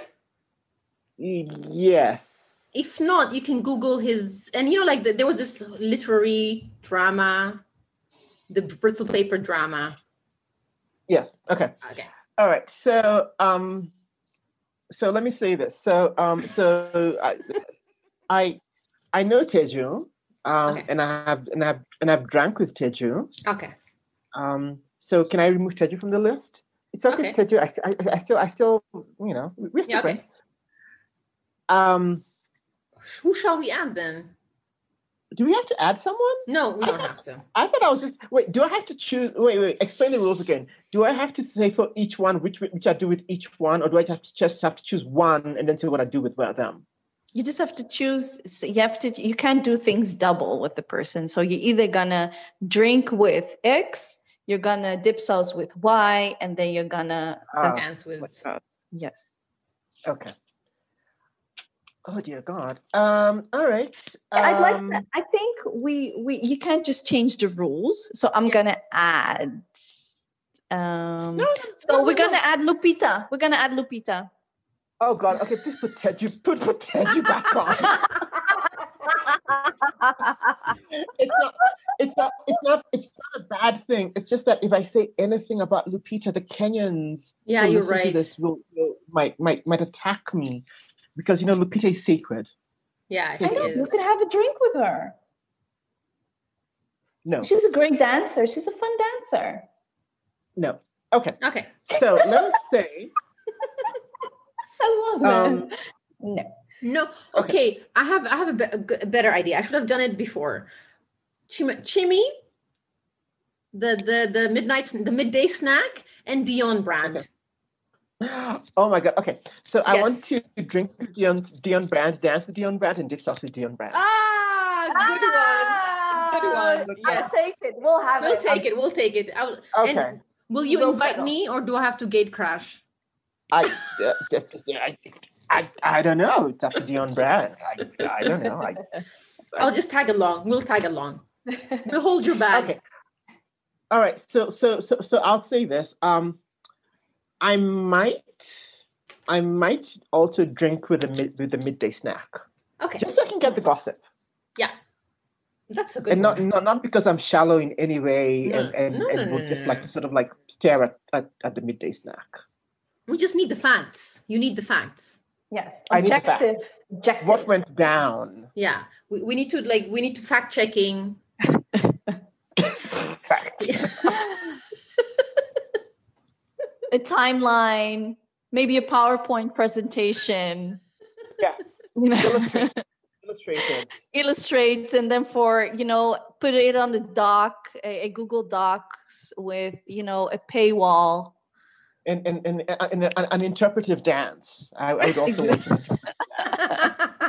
Yes. If not, you can Google his. And you know, like the, there was this literary drama, the Brittle Paper drama. Yes. Okay. Okay. All right. So, um, so let me say this. So, um, so I, I, I know Teju, um, Okay. and I have, and I've, and I've drank with Teju. Okay. Um, so can I remove Teju from the list? It's okay, Okay. Teju. I, I, I still, I still, you know, we're still Yeah, okay. friends. Um, Who shall we add then? do we have to add someone? No, we I don't thought- have to. I thought I was just wait. Do I have to choose? Wait, wait. Explain the rules again. Do I have to say for each one which which I do with each one, or do I have to just have to choose one and then say what I do with one them? You just have to choose. so You have to. You can't do things double with the person. So you're either gonna drink with X, you're gonna dip sauce with Y, and then you're gonna. That's Dance with. Yes. Okay. Oh dear God. Um. All right. I'd like. um, To, I think we we you can't just change the rules. So I'm Yeah. gonna add. Um, No, so no, we're no, no. gonna add Lupita. We're gonna add Lupita. Oh God. Okay. Please put Ted. You Put put Teju back on. it's not. It's not. It's not. It's not a bad thing. It's just that if I say anything about Lupita, the Kenyans Yeah, who you're listen to right. this will, will might might might attack me because you know Lupita is sacred. Yeah, she I know, you could have a drink with her. No. She's a great dancer. She's a fun dancer. No. Okay. Okay. So let us say. I love Um. No. No. Okay. I have. I have a, be- a g- a better idea. I should have done it before. Chim- Chimmy, the the the midnight the midday snack, and Dionne Brand. Okay. Oh my god. Okay. So I want Yes. to drink with Dionne Dionne Brand, dance with Dionne Brand, and dip sauce with Dionne Brand. Ah, good one. Good one. Yes. I'll take it. We'll have it. We'll it. take it. We'll take it. I'll, Okay. And will you We'll invite settle. me, or do I have to gate crash? I, uh. I, I, I don't know. It's up to Dionne Brand. I, I don't know. I, I'll just tag along. We'll tag along. We'll hold your bag. okay. All right. So so so so I'll say this. Um, I might I might also drink with the mid with the midday snack Okay. just so I can get the gossip. Yeah. That's a good and not, one. not not because I'm shallow in any way No, and and, no, and no, would no, just no, like to sort of like stare at, at, at the midday snack. We just need the facts. You need the facts. Yes. I need facts. Objective. Objective. What went down? Yeah. We, we need to like we need to fact checking. Fact. A timeline, maybe a PowerPoint presentation. Yes. You know, Illustrate. Illustrated. illustrate and then for you know put it on the doc, a, a Google Docs with you know a paywall. And and, and, and, and an interpretive dance. I, I would also want to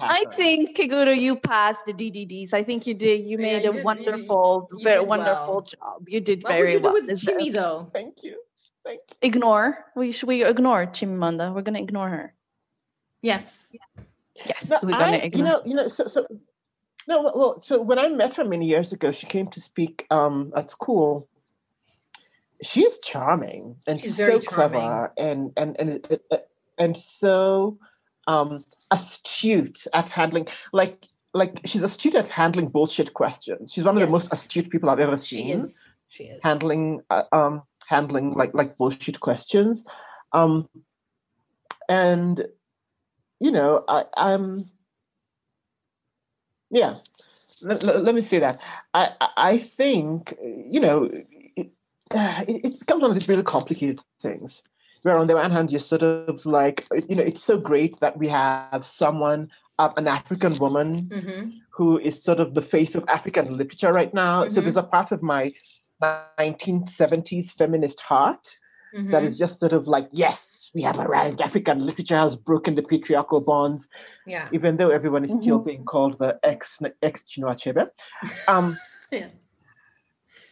I think Keguro, you passed the DDDs. I think you did. You Yeah, made you a did- wonderful, you very wonderful well. job. You did what very would you do well. with Is that- Jimmy though? Thank you. Thank you. Ignore. We should we ignore Chimamanda. We're gonna ignore her. Yes. Yes, No, we're gonna I, ignore. you know, you know, so so no, well, well, so when I met her many years ago, she came to speak um, at school. She's charming and She's so very clever and and and and, and so um, astute at handling like like she's astute at handling bullshit questions. She's one of the most astute people I've ever seen. She seen is. She is. handling uh, um handling like like bullshit questions um and you know i i'm yeah let, let, me say that i i think you know it, it, becomes one of these really complicated things where on the one hand you're sort of like you know it's so great that we have someone uh, an african woman hmm who is sort of the face of African literature right now. So Mhm. there's a part of my 1970s feminist heart Mm-hmm. that is just sort of like, yes, we have arrived. African literature has broken the patriarchal bonds, Yeah. even though everyone is still Mhm. being called the ex ex Chinua Achebe. Um, Yeah.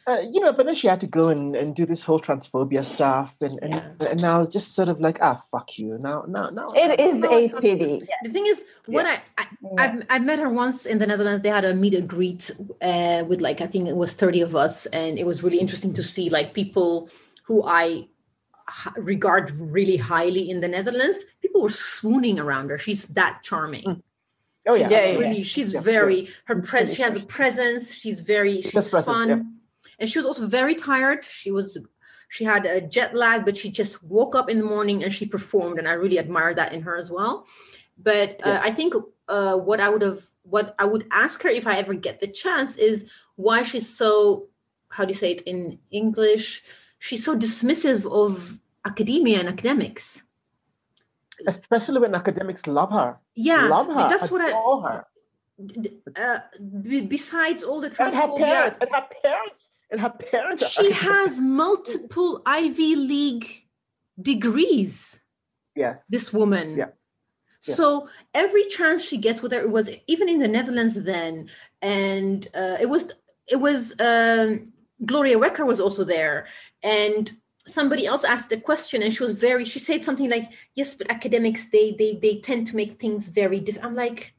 Uh, you know, but then she had to go and, and do this whole transphobia stuff, and and, Yeah. and now it's just sort of like, ah, fuck you. Now, now, now. it is now a I can't- pity. The thing is, what I, I Yeah. I've, I've met her once in the Netherlands. They had a meet and greet uh, with like I think it was thirty of us, and it was really interesting to see like people who I regard really highly in the Netherlands. People were swooning around her. She's that charming. Mm. Oh She's yeah, Yeah, yeah, really. She's Yeah, very her She's pres. She has a presence. She's very. She's Just presence, fun, yeah. And she was also very tired. She was. She had a jet lag, but she just woke up in the morning and she performed, and I really admire that in her as well. But uh, Yeah. I think uh, what I would have, what I would ask her if I ever get the chance is why she's so, how do you say it in English? She's so dismissive of academia and academics. especially when academics love her, Yeah, love her, that's what I. her. uh, besides all the and her parents, and her parents, and her parents. she has multiple Ivy League degrees. yes. This woman. Yeah. Yeah. So every chance she gets with her, it was even in the Netherlands then, and uh, it was it was um, Gloria Wekker was also there, and somebody else asked a question, and she was very she said something like, "Yes, but academics they they they tend to make things very different." I'm like,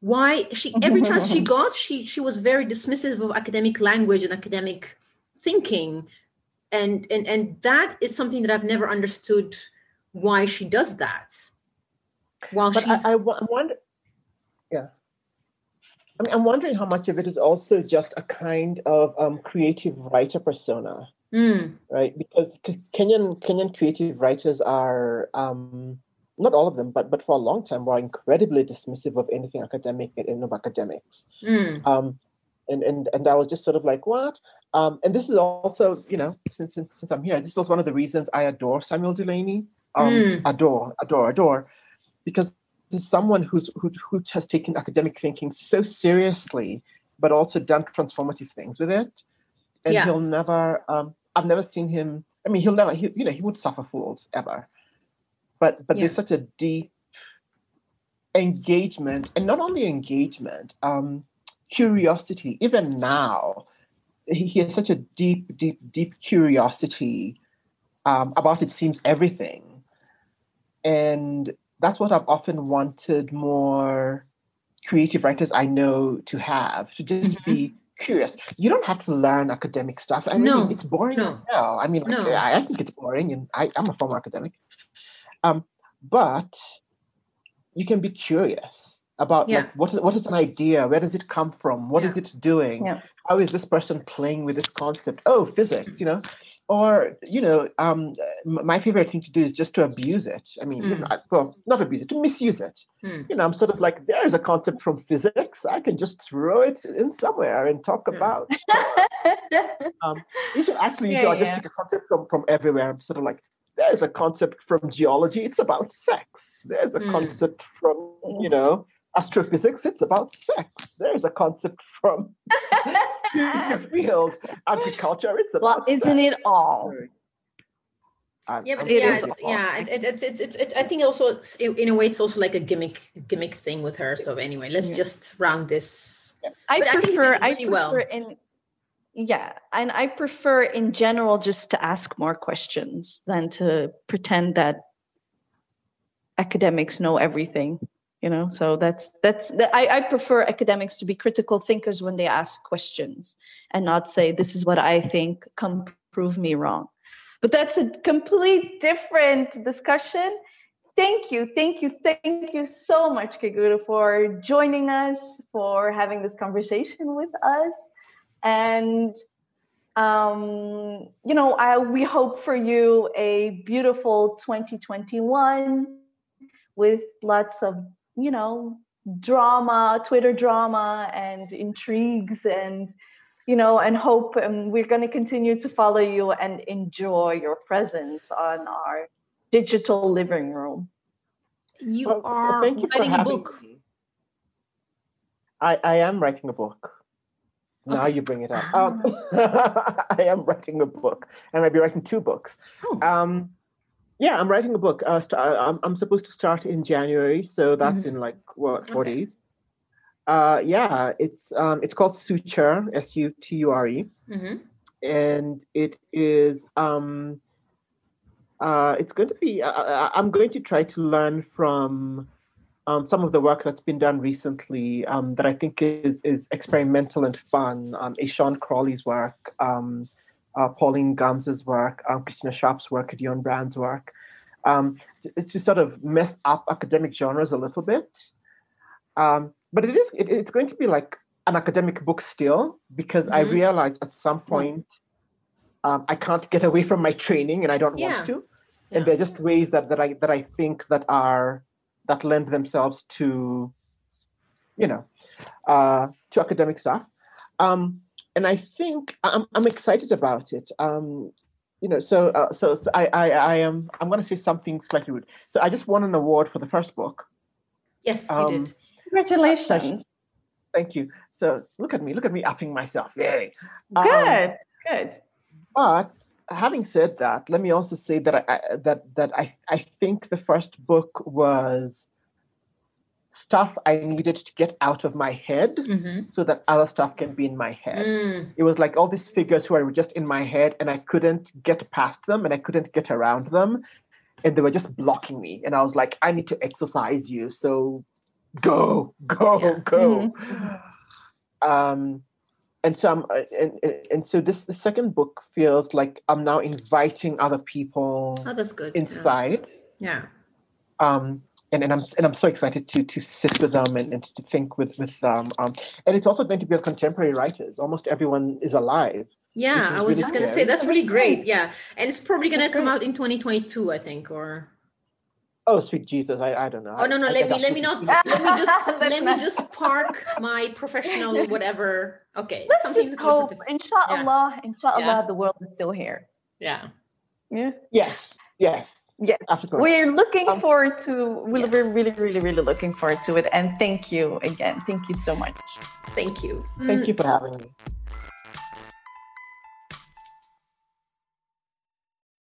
why she every chance she got she she was very dismissive of academic language and academic thinking and and and that is something that i've never understood why she does that while but she's I, I wo- I wonder. Yeah. I mean, I'm wondering how much of it is also just a kind of um, creative writer persona, Mm, right? Because Kenyan Kenyan creative writers are um, not all of them, but but for a long time were incredibly dismissive of anything academic and of academics. mm, um, and and and I was just sort of like, what? Um, and this is also, you know, since since since I'm here, this was one of the reasons I adore Samuel Delany. Um, Mm. Adore, adore, adore, because there's someone who's who who has taken academic thinking so seriously, but also done transformative things with it. And Yeah. he'll never. Um, I've never seen him. I mean, he'll never. He, you know, he would suffer fools ever. But but Yeah. there's such a deep engagement, and not only engagement. Um, curiosity even now he, he has such a deep deep deep curiosity um, about it seems everything and that's what I've often wanted more creative writers I know to have to just Mm-hmm. be curious. You don't have to learn academic stuff. I mean, No, it's boring as no. hell. I mean, No. I, I think it's boring, and I, I'm a former academic. Um, but you can be curious about Yeah. like what is, what is an idea? Where does it come from? What is Yeah. it doing? Yeah. How is this person playing with this concept? Oh, physics, you know, or you know, um, my favorite thing to do is just to abuse it. I mean, you Mm. know, well, not abuse it, to misuse it. Mm. You know, I'm sort of like, there's a concept from physics. I can just throw it in somewhere and talk Mm. about. You should actually Yeah, just take a concept from from everywhere. I'm sort of like, there's a concept from geology. It's about sex. There's a Mm. concept from you know astrophysics. It's about sex. There's a concept from your field agriculture. It's about well, isn't sex. it all? I'm- Yeah, but I'm It yeah, is it's, yeah, it, it, it's it's it's it, I think also it's- in in a way it's also like a gimmick gimmick thing with her. So anyway, let's Yeah. just round this. I But I think you prefer did I really well. prefer in yeah, and I prefer in general just to ask more questions than to pretend that academics know everything. You know, so that's that's I, I prefer academics to be critical thinkers when they ask questions and not say this is what I think. Come prove me wrong. But that's a complete different discussion. Thank you, thank you, thank you so much, Keguro, for joining us, for having this conversation with us. And um, you know, I, we hope for you a beautiful 2021 with lots of, you know, drama, Twitter drama, and intrigues, and you know, and hope. And we're going to continue to follow you and enjoy your presence on our digital living room. You Well, are thank you for writing a having book. me. I, I am writing a book. Now Okay. you bring it up. Um, I am writing a book, and I'll be writing two books. Oh, Um, yeah, I'm writing a book. Uh, st- uh, I'm, I'm supposed to start in January, so that's Mhm. in like what four Okay. days. Uh, yeah, it's um, it's called Suture, S U T U R E, mhm. and it is um, uh, it's going to be. Uh, uh, I'm going to try to learn from um, some of the work that's been done recently um, that I think is is experimental and fun. Um, Ashon Crawley's work, um, uh, Pauline Gumbs's work, um, Christina Sharpe's work, Dionne Brand's work. Um, it's to sort of mess up academic genres a little bit, um, but it is it, it's going to be like an academic book still because I Mhm. realized at some point um, I can't get away from my training and I don't Yeah. want to. Yeah. And they're just ways that, that I that I think that are that lend themselves to, you know, uh, to academic stuff. Um, and I think I'm I'm excited about it. Um, you know, so uh, so, so I, I I am I'm going to say something slightly rude. So I just won an award for the first book. Yes, you Um, did. Congratulations. Thank you. So look at me, look at me upping myself. Yay. Um, Good, good. But having said that, let me also say that I, that that I I think the first book was stuff I needed to get out of my head Mhm. so that other stuff can be in my head. Mm, It was like all these figures who were just in my head and I couldn't get past them and I couldn't get around them. And they were just blocking me. And I was like, I need to exercise you. So go, go, Yeah. go. Um, and so I'm, uh, and, and- and so this the second book feels like I'm now inviting other people Oh, that's good. inside. Yeah. Um, and, and I'm and I'm so excited to to sit with them and, and to think with with them. Um, and it's also going to be on contemporary writers. Almost everyone is alive. Yeah, is I was really just gonna say that's really great. Yeah, and it's probably gonna come out in 2022, I think. Or Oh, sweet Jesus! I, I don't know. oh no, no, I- I let me guess let me not let me just let me just park my professional whatever. Okay, Let's something just to look hope, at. inshallah, inshallah, Yeah. the world is still here. Yeah. Yeah. Yes, yes. Yes. After We're looking Um, forward to, we're Yes. really, really, really looking forward to it. And thank you again. Thank you so much. Thank you. Thank Mm, you for having me.